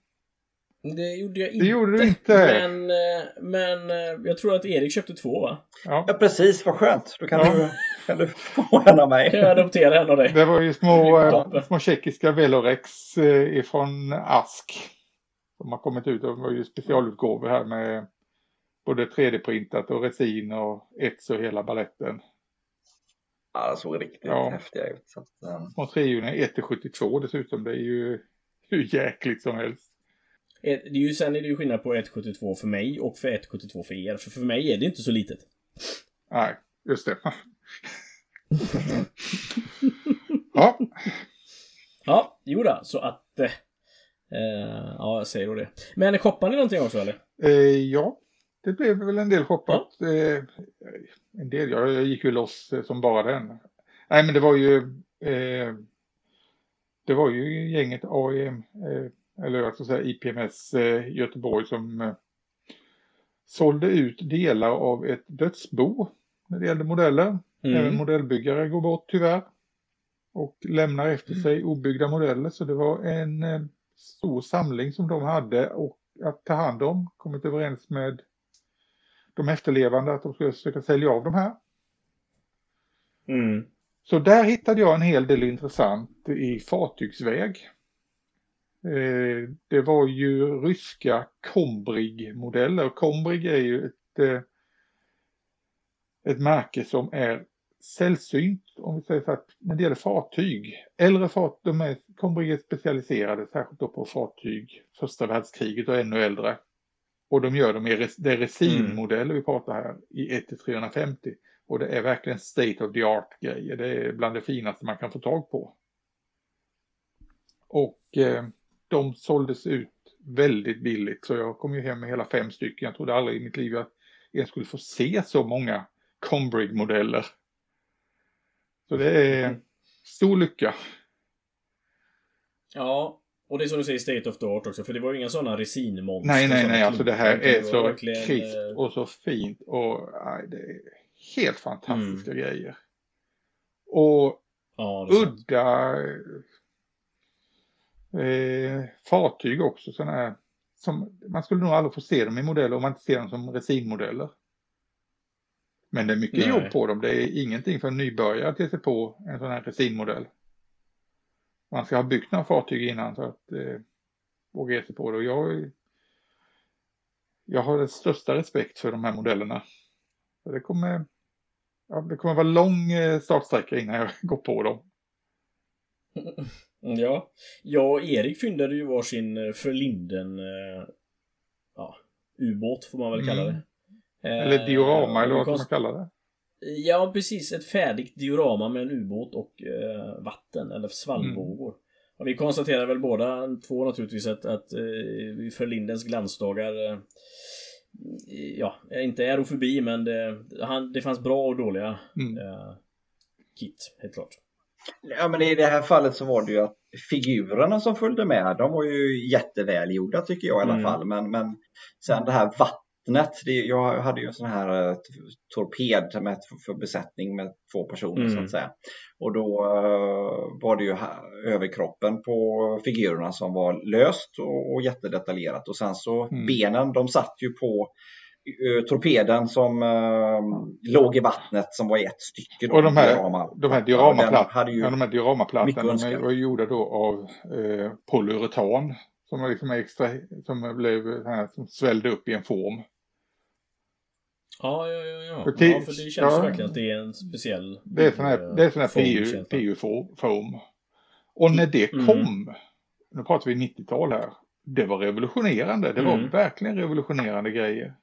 [SPEAKER 1] Det gjorde jag inte.
[SPEAKER 2] Det gjorde du inte.
[SPEAKER 1] Men, eh, men eh, jag tror att Erik köpte två va?
[SPEAKER 3] Ja, ja precis. Vad skönt. Då kan, ja. du, kan du få en av mig.
[SPEAKER 1] Kan jag adoptera en av dig.
[SPEAKER 2] Det var ju små, äh, små tjeckiska Velorex äh, ifrån Ask. Som har kommit ut. De var ju specialutgåvor här med både 3D-printat och resin och ets och hela balletten.
[SPEAKER 3] Ja, det såg riktigt ja. häftiga ut. Så
[SPEAKER 2] att, um... Små trehjulingar 1-72 dessutom. Det är ju hur jäkligt som helst.
[SPEAKER 1] Det är ju, sen är det ju skillnad på 1,72 för mig och för 1,72 för er. För för mig är det inte så litet.
[SPEAKER 2] Nej, just det. ja.
[SPEAKER 1] Ja, jo då, så att... Eh, ja, jag säger då det. Men shoppar ni någonting också eller?
[SPEAKER 2] Eh, ja, det blev väl en del shoppat. Ja. Eh, en del, jag, jag gick ju loss eh, som bara den. Nej, men det var ju... Eh, det var ju gänget AEM, eh, eller jag ska säga IPMS eh, Göteborg som eh, sålde ut delar av ett dödsbo när det gällde modeller. Mm. Även modellbyggare går bort tyvärr. Och lämnar efter mm. sig obyggda modeller så det var en stor samling som de hade och att ta hand om. Kommit överens med de efterlevande att de skulle försöka sälja av de här.
[SPEAKER 1] Mm.
[SPEAKER 2] Så där hittade jag en hel del intressant i fartygsväg. Eh, det var ju ryska Kombrig-modeller. Kombrig är ju ett, eh, ett märke som är sällsynt om vi säger så att när det gäller fartyg. Äldre fartyg, de är, Kombrig är specialiserade särskilt då på fartyg första världskriget och ännu äldre. Och de gör dem i det är mm. vi pratar här i 1 350. Och det är verkligen state of the art grejer. Det är bland det finaste man kan få tag på. Och eh, de såldes ut väldigt billigt så jag kom ju hem med hela fem stycken. Jag trodde aldrig i mitt liv att jag skulle få se så många Combrig-modeller. Så det är stor lycka.
[SPEAKER 1] Ja, och det är som du säger State of the Art också, för det var ju inga sådana resinmonster.
[SPEAKER 2] Nej, nej, nej, alltså det här är så krispt eh, och så fint och nej, det är helt fantastiska mm. grejer. Och ja, udda eh, fartyg också sådana här. Som, man skulle nog aldrig få se dem i modeller om man inte ser dem som resinmodeller. Men det är mycket Nej. jobb på dem. Det är ingenting för en nybörjare att ge sig på en sån här resinmodell. Man ska ha byggt några fartyg innan för att eh, våga ge sig på det. Och jag, jag har den största respekt för de här modellerna. Så det kommer, ja, det kommer vara lång eh, startsträcka innan jag går på dem.
[SPEAKER 1] Ja, jag och Erik fyndade ju varsin eh, Förlinden eh, ja, ubåt får man väl kalla det.
[SPEAKER 2] Mm. Eller diorama eller vad man kallar det.
[SPEAKER 1] Ja, precis. Ett färdigt diorama med en ubåt och eh, vatten eller svallvågor. Mm. Och vi konstaterar väl båda två naturligtvis att, att eh, för Lindens glansdagar eh, ja, inte aerofobi men det, han, det fanns bra och dåliga mm. eh, kit, helt klart.
[SPEAKER 3] Ja men i det här fallet så var det ju att figurerna som följde med, de var ju jättevälgjorda tycker jag i alla mm. fall. Men, men sen det här vattnet, det, jag hade ju en sån här uh, torped med, för besättning med två personer mm. så att mm. säga. Och då uh, var det ju överkroppen på figurerna som var löst och, och jättedetaljerat och sen så mm. benen de satt ju på Eh, torpeden som uh, låg i vattnet som var i ett stycke.
[SPEAKER 2] Då, och de här, diorama, de här dioramaplattorna ja, de här dioramaplattorna de var gjorda då av eh, polyuretan som liksom extra, som blev här, som svällde upp i en form.
[SPEAKER 1] Ja, ja, ja. ja. För, ja, för det känns ja, verkligen att det är en speciell
[SPEAKER 2] Det är sån här, det är sån här PU, PU-form. Och när det mm. kom, nu pratar vi 90-tal här, det var revolutionerande. Det var mm. verkligen revolutionerande grejer.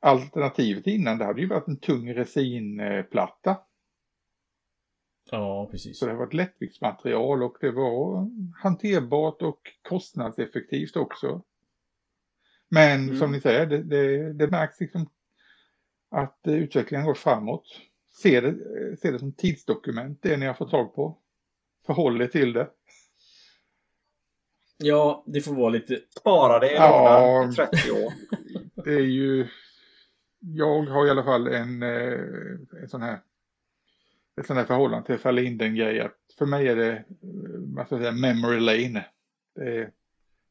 [SPEAKER 2] Alternativet innan det hade ju varit en tung resinplatta.
[SPEAKER 1] Ja, precis.
[SPEAKER 2] Så det var ett lättviktsmaterial och det var hanterbart och kostnadseffektivt också. Men mm. som ni säger, det, det, det märks liksom att utvecklingen går framåt. Se det, se det som tidsdokument, det ni har fått tag på. Förhåll er till det.
[SPEAKER 1] Ja, det får vara lite...
[SPEAKER 3] Spara det i ja, 30 år.
[SPEAKER 2] Det är ju jag har i alla fall en, eh, en sån här ett sånt här förhållande till Ferlinden-grej att för mig är det, man ska säga, memory lane. Det är,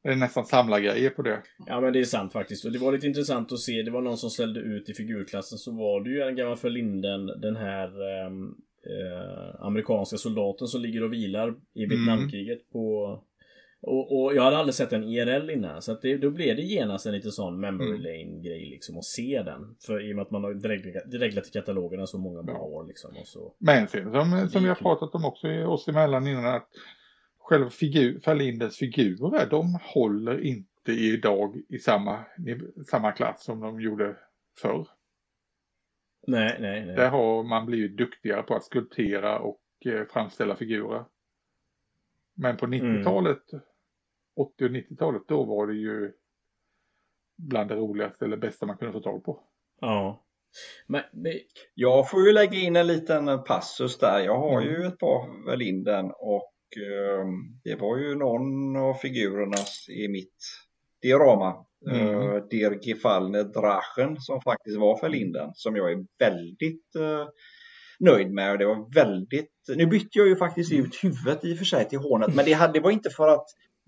[SPEAKER 2] det är nästan samlargrejer på det.
[SPEAKER 1] Ja men det är sant faktiskt. Och det var lite intressant att se. Det var någon som ställde ut i figurklassen så var det ju en gammal Ferlinden, den här ehm, eh, amerikanska soldaten som ligger och vilar i Vietnamkriget mm. på och, och, jag hade aldrig sett den IRL innan så att det, då blev det genast en lite sån memory mm. lane grej liksom att se den. För i och med att man har dreglat i katalogerna så många bra år liksom. Och så.
[SPEAKER 2] Men sen som, som vi har pratat om också oss emellan innan att själva figur, Ferlindens figurer de håller inte idag i samma, samma klass som de gjorde förr.
[SPEAKER 1] Nej, nej, nej.
[SPEAKER 2] Där har man blivit duktigare på att skulptera och eh, framställa figurer. Men på 90-talet mm 80 och 90-talet då var det ju bland det roligaste eller bästa man kunde få tag på.
[SPEAKER 1] Ja. Men,
[SPEAKER 3] men... Jag får ju lägga in en liten passus där. Jag har mm. ju ett par Verlinden och eh, det var ju någon av figurerna i mitt diorama. Mm. Uh, Der Gefallene Drachen som faktiskt var Verlinden som jag är väldigt uh, nöjd med. Det var väldigt, nu bytte jag ju faktiskt ut huvudet i och för sig till hånet men det, hade, det var inte för att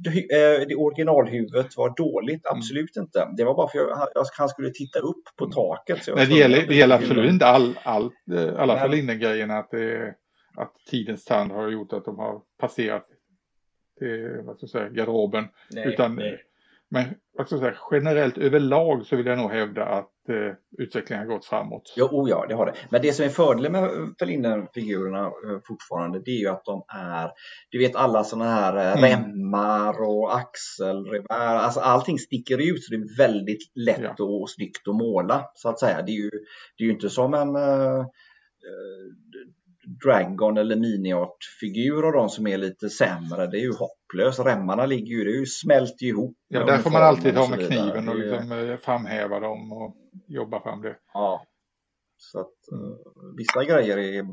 [SPEAKER 3] Eh, det originalhuvudet var dåligt, mm. absolut mm. inte. Det var bara för att han skulle titta upp på mm. taket. Så
[SPEAKER 2] Nej, det, gäller, det gäller absolut inte all, all, eh, alla Ferlinden-grejerna att, att tidens tand har gjort att de har passerat till, vad ska säga, garderoben. Nej, utan nej. Men vad ska jag säga, generellt överlag så vill jag nog hävda att eh, utvecklingen har gått framåt.
[SPEAKER 3] Ja, oh ja, det har det. Men det som är fördelen med Ferlinden-figurerna eh, fortfarande det är ju att de är, du vet alla sådana här eh, mm. remmar och axelrevär, alltså allting sticker ut så det är väldigt lätt ja. och snyggt att måla så att säga. Det är ju, det är ju inte som en eh, Dragon eller Miniart-figur av de som är lite sämre, det är ju hopplöst. Remmarna ligger ju, det är ju smält ihop.
[SPEAKER 2] Ja, där får man alltid ha med kniven och liksom eh, framhäva dem och jobba fram det.
[SPEAKER 3] Ja, så att uh, vissa grejer är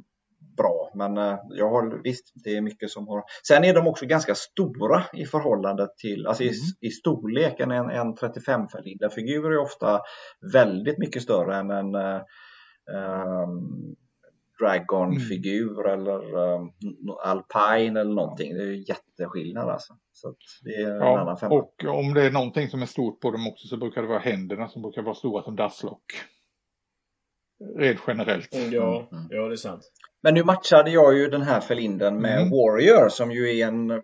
[SPEAKER 3] bra, men uh, jag har visst, det är mycket som har. Sen är de också ganska stora i förhållande till, alltså mm. i, i storleken, en, en 35 figur är ofta väldigt mycket större än en um, Dragon-figur mm. eller um, Alpine eller någonting. Det är jätteskillnad alltså. Så det är ja, en annan femma.
[SPEAKER 2] Och om det är någonting som är stort på dem också så brukar det vara händerna som brukar vara stora som dasslock. Rent generellt.
[SPEAKER 1] Mm, ja, mm. ja, det är sant.
[SPEAKER 3] Men nu matchade jag ju den här Felinden med mm. Warrior som ju är en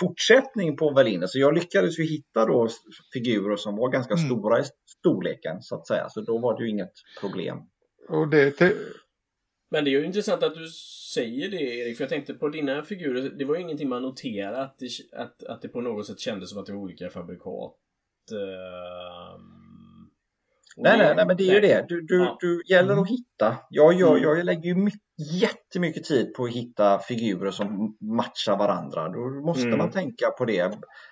[SPEAKER 3] fortsättning på Verlinden. Så jag lyckades ju hitta då figurer som var ganska mm. stora i storleken så att säga. Så då var det ju inget problem.
[SPEAKER 2] Och det,
[SPEAKER 1] men det är ju intressant att du säger det Erik, för jag tänkte på dina figurer, det var ju ingenting man noterade att det, att, att det på något sätt kändes som att det var olika fabrikat. Uh,
[SPEAKER 3] nej, nej, nej, men det är ju det. Du, du, ja. du gäller att hitta. Jag, gör, mm. jag lägger ju mycket, jättemycket tid på att hitta figurer som matchar varandra. Då måste mm. man tänka på det,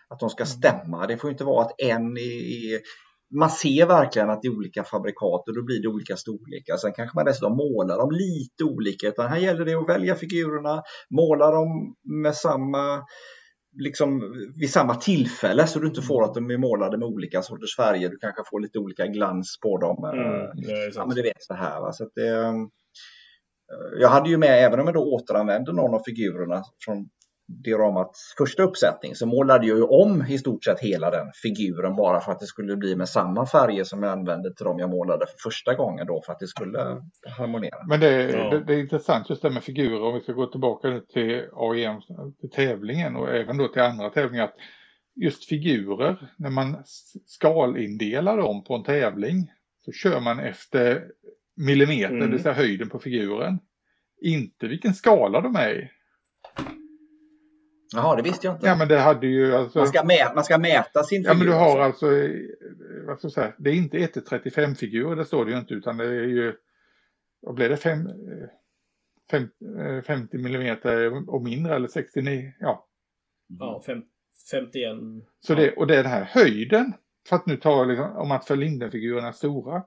[SPEAKER 3] att de ska stämma. Det får inte vara att en är, är man ser verkligen att det är olika fabrikat och då blir det olika storlekar. Sen kanske man dessutom målar dem lite olika, utan här gäller det att välja figurerna, måla dem med samma liksom vid samma tillfälle så du inte får att de är målade med olika sorters färger. Du kanske får lite olika glans på dem. Mm, ja, men du vet så här. Va? Så att det, eh, jag hade ju med, även om jag då återanvände någon av figurerna från dioromats första uppsättning så målade jag ju om i stort sett hela den figuren bara för att det skulle bli med samma färger som jag använde till de jag målade för första gången då för att det skulle harmonera.
[SPEAKER 2] Men det, ja. det, det är intressant just det med figurer om vi ska gå tillbaka till AEM, till tävlingen och även då till andra tävlingar. Att just figurer, när man skalindelar dem på en tävling så kör man efter millimeter, mm. det vill säga höjden på figuren. Inte vilken skala de är i.
[SPEAKER 3] Jaha, det visste jag inte.
[SPEAKER 2] Ja, men det hade ju alltså...
[SPEAKER 3] Man ska, mäta, man ska mäta sin
[SPEAKER 2] figur. Ja, men du har alltså, vad ska jag säga, det är inte 1 35 figurer, det står det ju inte, utan det är ju, vad blir det, 5, 50 millimeter och mindre eller 69, ja.
[SPEAKER 1] Ja, 51.
[SPEAKER 2] Så det, och det är den här höjden, för att nu ta liksom, om att för Linden-figurerna stora.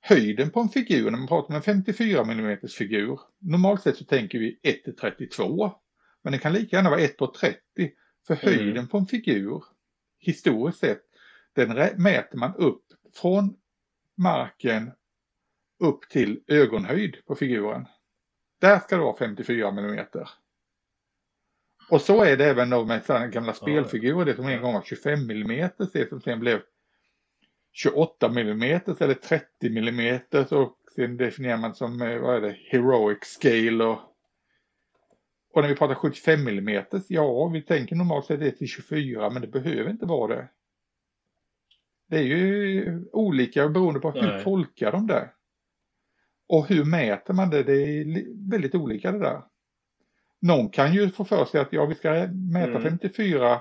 [SPEAKER 2] Höjden på en figur, när man pratar om en 54 mm figur, normalt sett så tänker vi 1 32. Men det kan lika gärna vara 1 på 30. För mm. höjden mm. på en figur, historiskt sett, den mäter man upp från marken upp till ögonhöjd på figuren. Där ska det vara 54 mm. Och så är det även då med gamla spelfigurer, det som en gång var 25 mm, det som sen blev 28 mm eller 30 mm och sen definierar man som, eh, vad är det, heroic scale och och när vi pratar 75 mm, ja vi tänker normalt sett det till 24 men det behöver inte vara det. Det är ju olika beroende på hur Nej. tolkar de det. Och hur mäter man det? Det är väldigt olika det där. Någon kan ju få för sig att ja, vi ska mäta mm. 54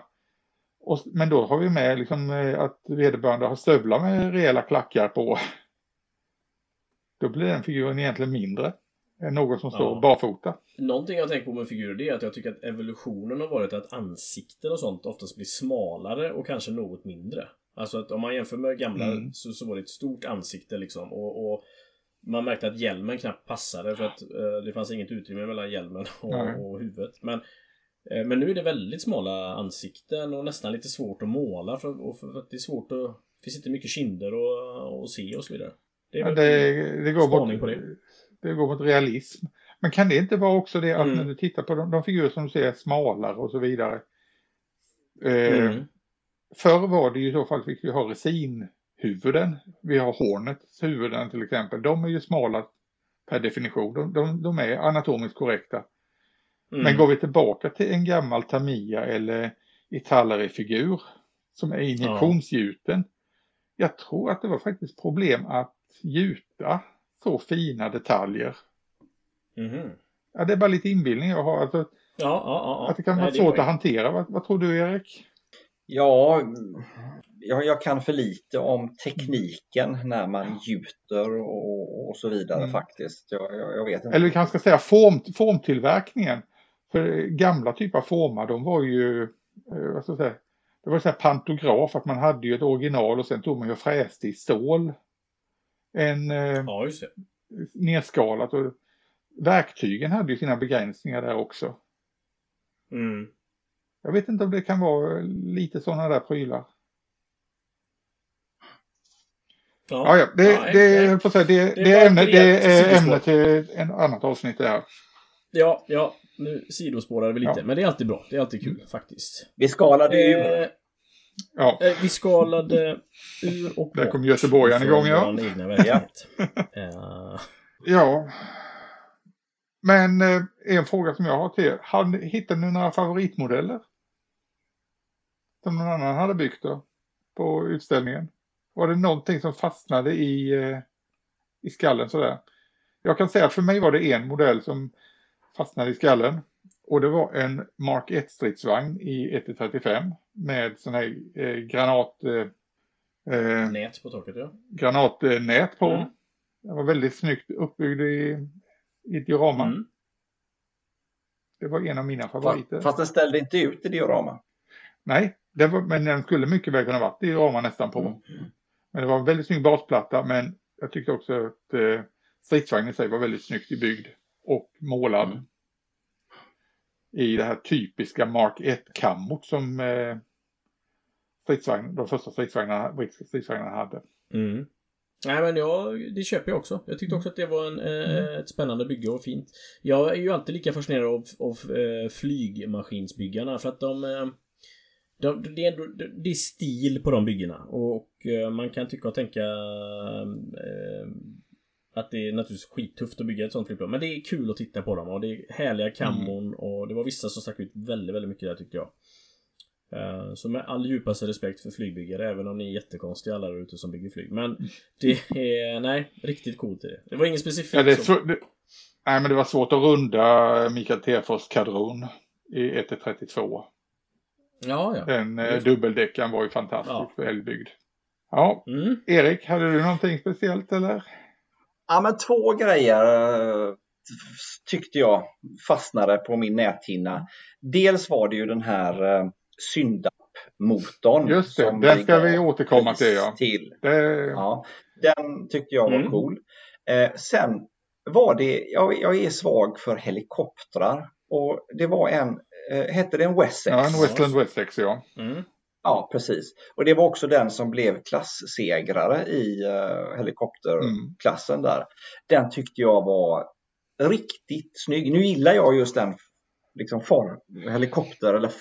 [SPEAKER 2] och, men då har vi med liksom eh, att vederbörande har stövlar med rejäla klackar på. Då blir den figuren egentligen mindre någon som står ja. barfota.
[SPEAKER 1] Någonting jag tänker på med figurer det är att jag tycker att evolutionen har varit att ansikten och sånt oftast blir smalare och kanske något mindre. Alltså att om man jämför med gamla mm. så, så var det ett stort ansikte liksom och, och man märkte att hjälmen knappt passade för att eh, det fanns inget utrymme mellan hjälmen och, och huvudet. Men, eh, men nu är det väldigt smala ansikten och nästan lite svårt att måla för, och för att det är svårt att... Det finns inte mycket kinder att se och så vidare.
[SPEAKER 2] Det, ja, det, det går bort, på det det går mot realism. Men kan det inte vara också det att mm. när du tittar på de, de figurer som du ser smalare och så vidare. Eh, mm. Förr var det ju i så fall fick vi ha resinhuvuden. Vi har Hornets huvuden till exempel. De är ju smala per definition. De, de, de är anatomiskt korrekta. Mm. Men går vi tillbaka till en gammal Tamiya eller Italari-figur som är injektionsgjuten. Ja. Jag tror att det var faktiskt problem att gjuta så fina detaljer. Mm. Ja, det är bara lite inbildning jag har. Alltså, ja, ja, ja. Att det kan vara svårt att hantera. Vad, vad, tror du Erik?
[SPEAKER 3] Ja, jag, jag, kan för lite om tekniken när man gjuter och, och så vidare mm. faktiskt. Jag, jag, vet inte.
[SPEAKER 2] Eller vi kanske ska säga form, formtillverkningen. För gamla typer av formar, de var ju, eh, vad ska jag säga, det var så här pantograf, att man hade ju ett original och sen tog man ju och fräste i stål en eh, ja, just det. nedskalat och verktygen hade ju sina begränsningar där också. Mm. Jag vet inte om det kan vara lite sådana där prylar. Ja, ja, ja det, ja, det, nej, säga, det, det, det, är ämne, det är ämne till en annat avsnitt det här.
[SPEAKER 1] Ja, ja, nu sidospårar vi lite, ja. men det är alltid bra. Det är alltid kul faktiskt.
[SPEAKER 3] Vi skalade ju eh,
[SPEAKER 1] Ja. Eh, vi skalade ur och
[SPEAKER 2] Där kom Göteborgaren igång ja.
[SPEAKER 1] egna verklighet.
[SPEAKER 2] uh. Ja. Men eh, en fråga som jag har till er. Hittade ni några favoritmodeller? Som någon annan hade byggt då? På utställningen? Var det någonting som fastnade i, eh, i skallen sådär? Jag kan säga att för mig var det en modell som fastnade i skallen. Och det var en Mark 1 stridsvagn i 135 med sån här eh, granat... Eh,
[SPEAKER 1] eh nät på taket ja.
[SPEAKER 2] Granatnät på. Mm. Den var väldigt snyggt uppbyggd i, i diorama. Mm. Det var en av mina favoriter.
[SPEAKER 3] Fast den ställde inte ut i diorama.
[SPEAKER 2] Nej, det var, men den skulle mycket väl kunna varit i diorama nästan på. Mm. Men det var en väldigt snygg basplatta men jag tyckte också att eh, stridsvagnen i sig var väldigt snyggt byggd och målad. Mm. I det här typiska Mark 1-kammot som eh, stridsvagn, de första stridsvagnarna, brittiska stridsvagnarna hade.
[SPEAKER 1] Mm. Nej men jag, det köper jag också. Jag tyckte också att det var en, eh, mm. ett spännande bygge och fint. Jag är ju alltid lika fascinerad av, av eh, flygmaskinsbyggarna för att de, eh, de det, är ändå, det är stil på de byggena och man kan tycka och tänka att det är naturligtvis skittufft att bygga ett sånt flygplan. Men det är kul att titta på dem och det är härliga kammon mm. och det var vissa som stack ut väldigt, väldigt mycket där tyckte jag. Uh, så med all djupaste respekt för flygbyggare, även om ni är jättekonstiga alla där ute som bygger flyg. Men det är, nej, riktigt coolt är det. Det var ingen specifik
[SPEAKER 2] ja, det så... det, Nej, men det var svårt att runda Mikael Tefors kadron i 1-32.
[SPEAKER 1] Ja, ja.
[SPEAKER 2] Den eh, dubbeldäckaren var ju fantastisk ja. välbyggd. Ja, mm. Erik, hade du någonting speciellt eller?
[SPEAKER 3] Ja, men två grejer eh, tyckte jag fastnade på min näthinna. Dels var det ju den här eh, Syndap-motorn.
[SPEAKER 2] Just det, den ska vi återkomma till. Ja.
[SPEAKER 3] till. Det... Ja, den tyckte jag var mm. cool. Eh, sen var det, jag, jag, är svag för helikoptrar och det var en, eh, hette det en Wessex?
[SPEAKER 2] Ja, en Westland Wessex ja.
[SPEAKER 3] Mm. Ja, precis. Och det var också den som blev klasssegrare i uh, helikopterklassen där. Den tyckte jag var riktigt snygg. Nu gillar jag just den liksom far, helikopter eller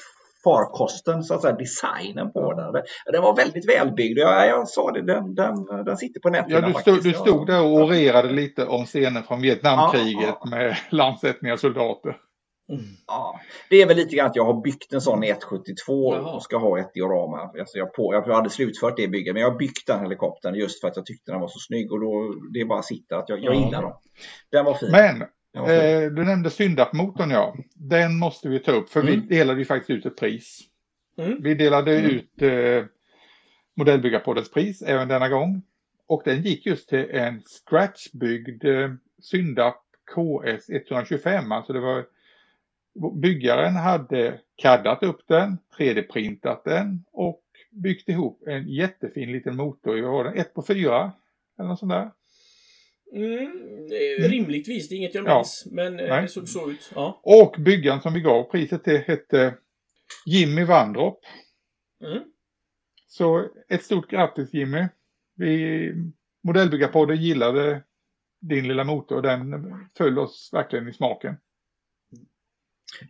[SPEAKER 3] farkosten, så att säga, designen på den. Den var väldigt välbyggd. Jag, jag sa det, den, den, den sitter på nätet.
[SPEAKER 2] Ja, du stod, du stod där och orerade lite om scenen från Vietnamkriget ja, ja. med landsättningar soldater.
[SPEAKER 3] Mm. Ja, det är väl lite grann att jag har byggt en sån 172 Jaha. och ska ha ett diorama. Alltså jag, på, jag hade slutfört det bygget men jag har byggt den helikoptern just för att jag tyckte den var så snygg och då det bara sitter att jag, jag gillar dem. Den var fin.
[SPEAKER 2] Men eh, du nämnde Syndap-motorn ja. Den måste vi ta upp för mm. vi delade ju faktiskt ut ett pris. Mm. Vi delade mm. ut eh, Modellbyggarpoddens pris även denna gång. Och den gick just till en scratchbyggd eh, Syndap KS 125. Alltså det var Byggaren hade kaddat upp den, 3D-printat den och byggt ihop en jättefin liten motor. Jag har den 1 på 4 eller något sånt där.
[SPEAKER 1] Mm, rimligtvis, det är inget jag minns. Ja. Men eh, Nej. det såg så ut. Ja.
[SPEAKER 2] Och byggaren som vi gav priset till hette Jimmy Vandrop. Mm. Så ett stort grattis Jimmy. Vi Modellbyggarpodden gillade din lilla motor. Den föll oss verkligen i smaken.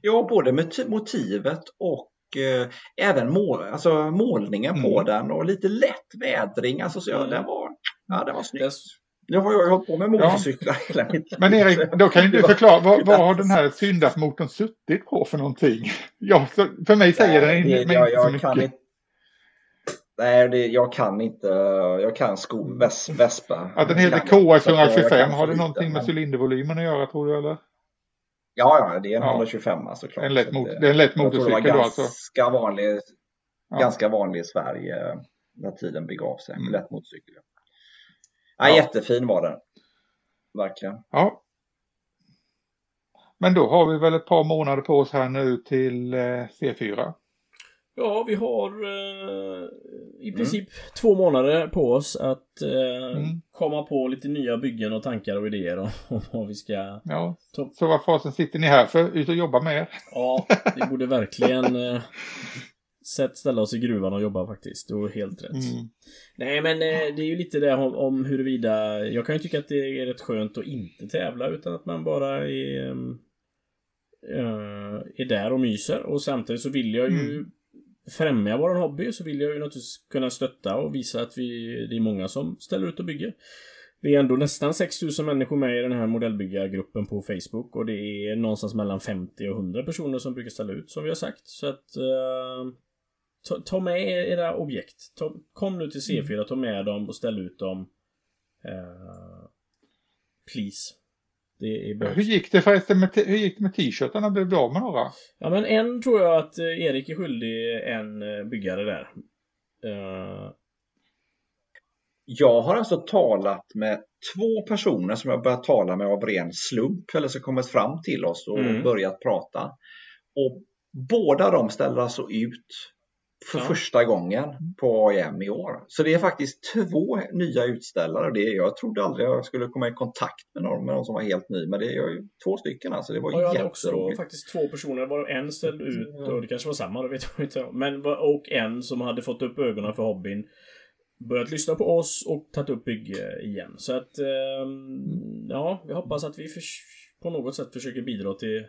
[SPEAKER 3] Ja, både med motivet och eh, även mål, alltså målningen mm. på den och lite lätt vädring. Alltså, så, ja, mm. den var, ja, den var snygg. Nu har jag hållit på med motorcyklar ja. hela mitt
[SPEAKER 2] Men Erik, då kan ju du förklara, vad, vad har den här syndasmotorn suttit på för någonting? Ja, för mig säger den
[SPEAKER 3] inte jag, jag. Kan inte, nej, det, jag kan inte, jag kan sko, väs, Vespa.
[SPEAKER 2] Att den heter KS125, har det någonting med cylindervolymen att göra tror du eller?
[SPEAKER 3] Ja, ja, det är en ja. 125 såklart.
[SPEAKER 2] En lätt mot, det är en lätt motorcykel då alltså?
[SPEAKER 3] Ganska vanlig, ja. ganska vanlig i Sverige när tiden begav sig. Mm. Lätt motorcykel. Ja. Ja, Jättefin var den. Verkligen.
[SPEAKER 2] Ja. Men då har vi väl ett par månader på oss här nu till eh, C4.
[SPEAKER 1] Ja, vi har eh, i princip mm. två månader på oss att eh, mm. komma på lite nya byggen och tankar och idéer om, om vad vi ska...
[SPEAKER 2] Ja, ta... så vad fasen sitter ni här för? Ut och jobba med er?
[SPEAKER 1] Ja, vi borde verkligen eh, sätt ställa oss i gruvan och jobba faktiskt. Du har helt rätt. Mm. Nej, men eh, det är ju lite det om, om huruvida... Jag kan ju tycka att det är rätt skönt att inte tävla utan att man bara är... Uh, är där och myser och samtidigt så vill jag ju mm främja vår hobby så vill jag ju naturligtvis kunna stötta och visa att vi, det är många som ställer ut och bygger. Vi är ändå nästan 6000 människor med i den här modellbyggargruppen på Facebook och det är någonstans mellan 50 och 100 personer som brukar ställa ut som vi har sagt. Så att uh, ta, ta, med era objekt. Ta, kom nu till C4, mm. ta med dem och ställ ut dem. Uh, please.
[SPEAKER 2] hur gick det förresten med, hur gick det med t-shirtarna? Blev du av med några?
[SPEAKER 1] Ja men en tror jag att eh, Erik är skyldig en eh, byggare där. Uh...
[SPEAKER 3] Jag har alltså talat med två personer som jag börjat tala med av ren slump eller som kommit fram till oss och mm. börjat prata. Och båda de ställer alltså ut för ja. första gången på AIM i år. Så det är faktiskt två nya utställare. Det jag trodde aldrig jag skulle komma i kontakt med någon, med någon som var helt ny, men det är ju två stycken alltså. Det var ja,
[SPEAKER 1] jag hade också faktiskt två personer, var en ställd ut och det kanske var samma, det vet jag inte. Men, och en som hade fått upp ögonen för hobbyn börjat lyssna på oss och tagit upp bygge igen. Så att eh, ja, vi hoppas att vi för, på något sätt försöker bidra till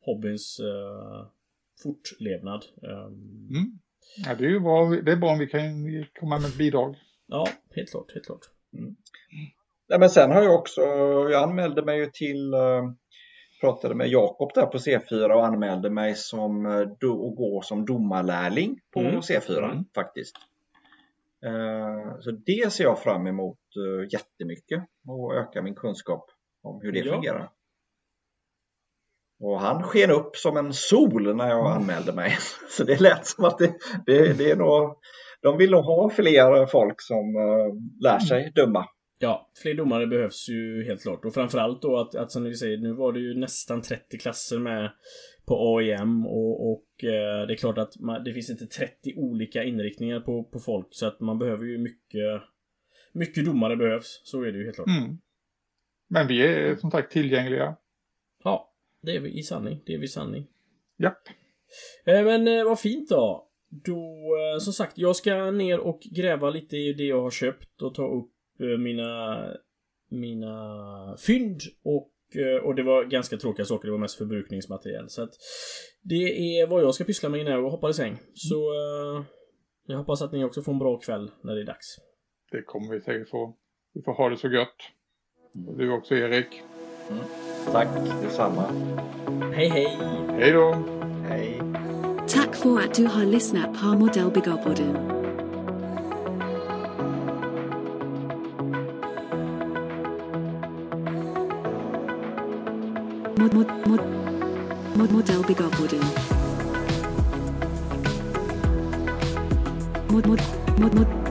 [SPEAKER 1] hobbyns eh, fortlevnad.
[SPEAKER 2] Um, mm. Ja, det är ju bra. Det är bra om vi kan komma med ett bidrag.
[SPEAKER 1] Ja, helt klart, helt klart. Mm.
[SPEAKER 3] Ja, men sen har jag också, jag anmälde mig ju till, äh, pratade med Jakob där på C4 och anmälde mig som, do, och gå som domarlärling på mm. C4 mm. faktiskt. Äh, så det ser jag fram emot jättemycket och öka min kunskap om hur det ja. fungerar. Och han sken upp som en sol när jag anmälde mig. Så det lät som att det, det, det är nog, de vill nog ha fler folk som uh, lär sig döma.
[SPEAKER 1] Ja, fler domare behövs ju helt klart. Och framförallt då att, att som ni säger, nu var det ju nästan 30 klasser med på AIM och, och eh, det är klart att man, det finns inte 30 olika inriktningar på, på folk så att man behöver ju mycket Mycket domare behövs, så är det ju helt klart. Mm.
[SPEAKER 2] Men vi är som sagt tillgängliga.
[SPEAKER 1] Ja, det är vi i sanning. Det är vi i sanning.
[SPEAKER 2] Japp.
[SPEAKER 1] Eh, men eh, vad fint då. Då, eh, som sagt, jag ska ner och gräva lite i det jag har köpt och ta upp mina mina fynd och, och det var ganska tråkiga saker. Det var mest förbrukningsmaterial. Så att det är vad jag ska pyssla med innan jag hoppar i säng. Så jag hoppas att ni också får en bra kväll när det är dags.
[SPEAKER 2] Det kommer vi säkert få. Vi får ha det så gött. Och du också Erik.
[SPEAKER 3] Mm. Tack detsamma.
[SPEAKER 1] Hej hej.
[SPEAKER 2] Hej då.
[SPEAKER 3] Hej.
[SPEAKER 4] Tack för att du har lyssnat på Modellbyggarpodden. Mod, mod, mod, mod, Modellbyggarpodden. Mod, mod, mod, mod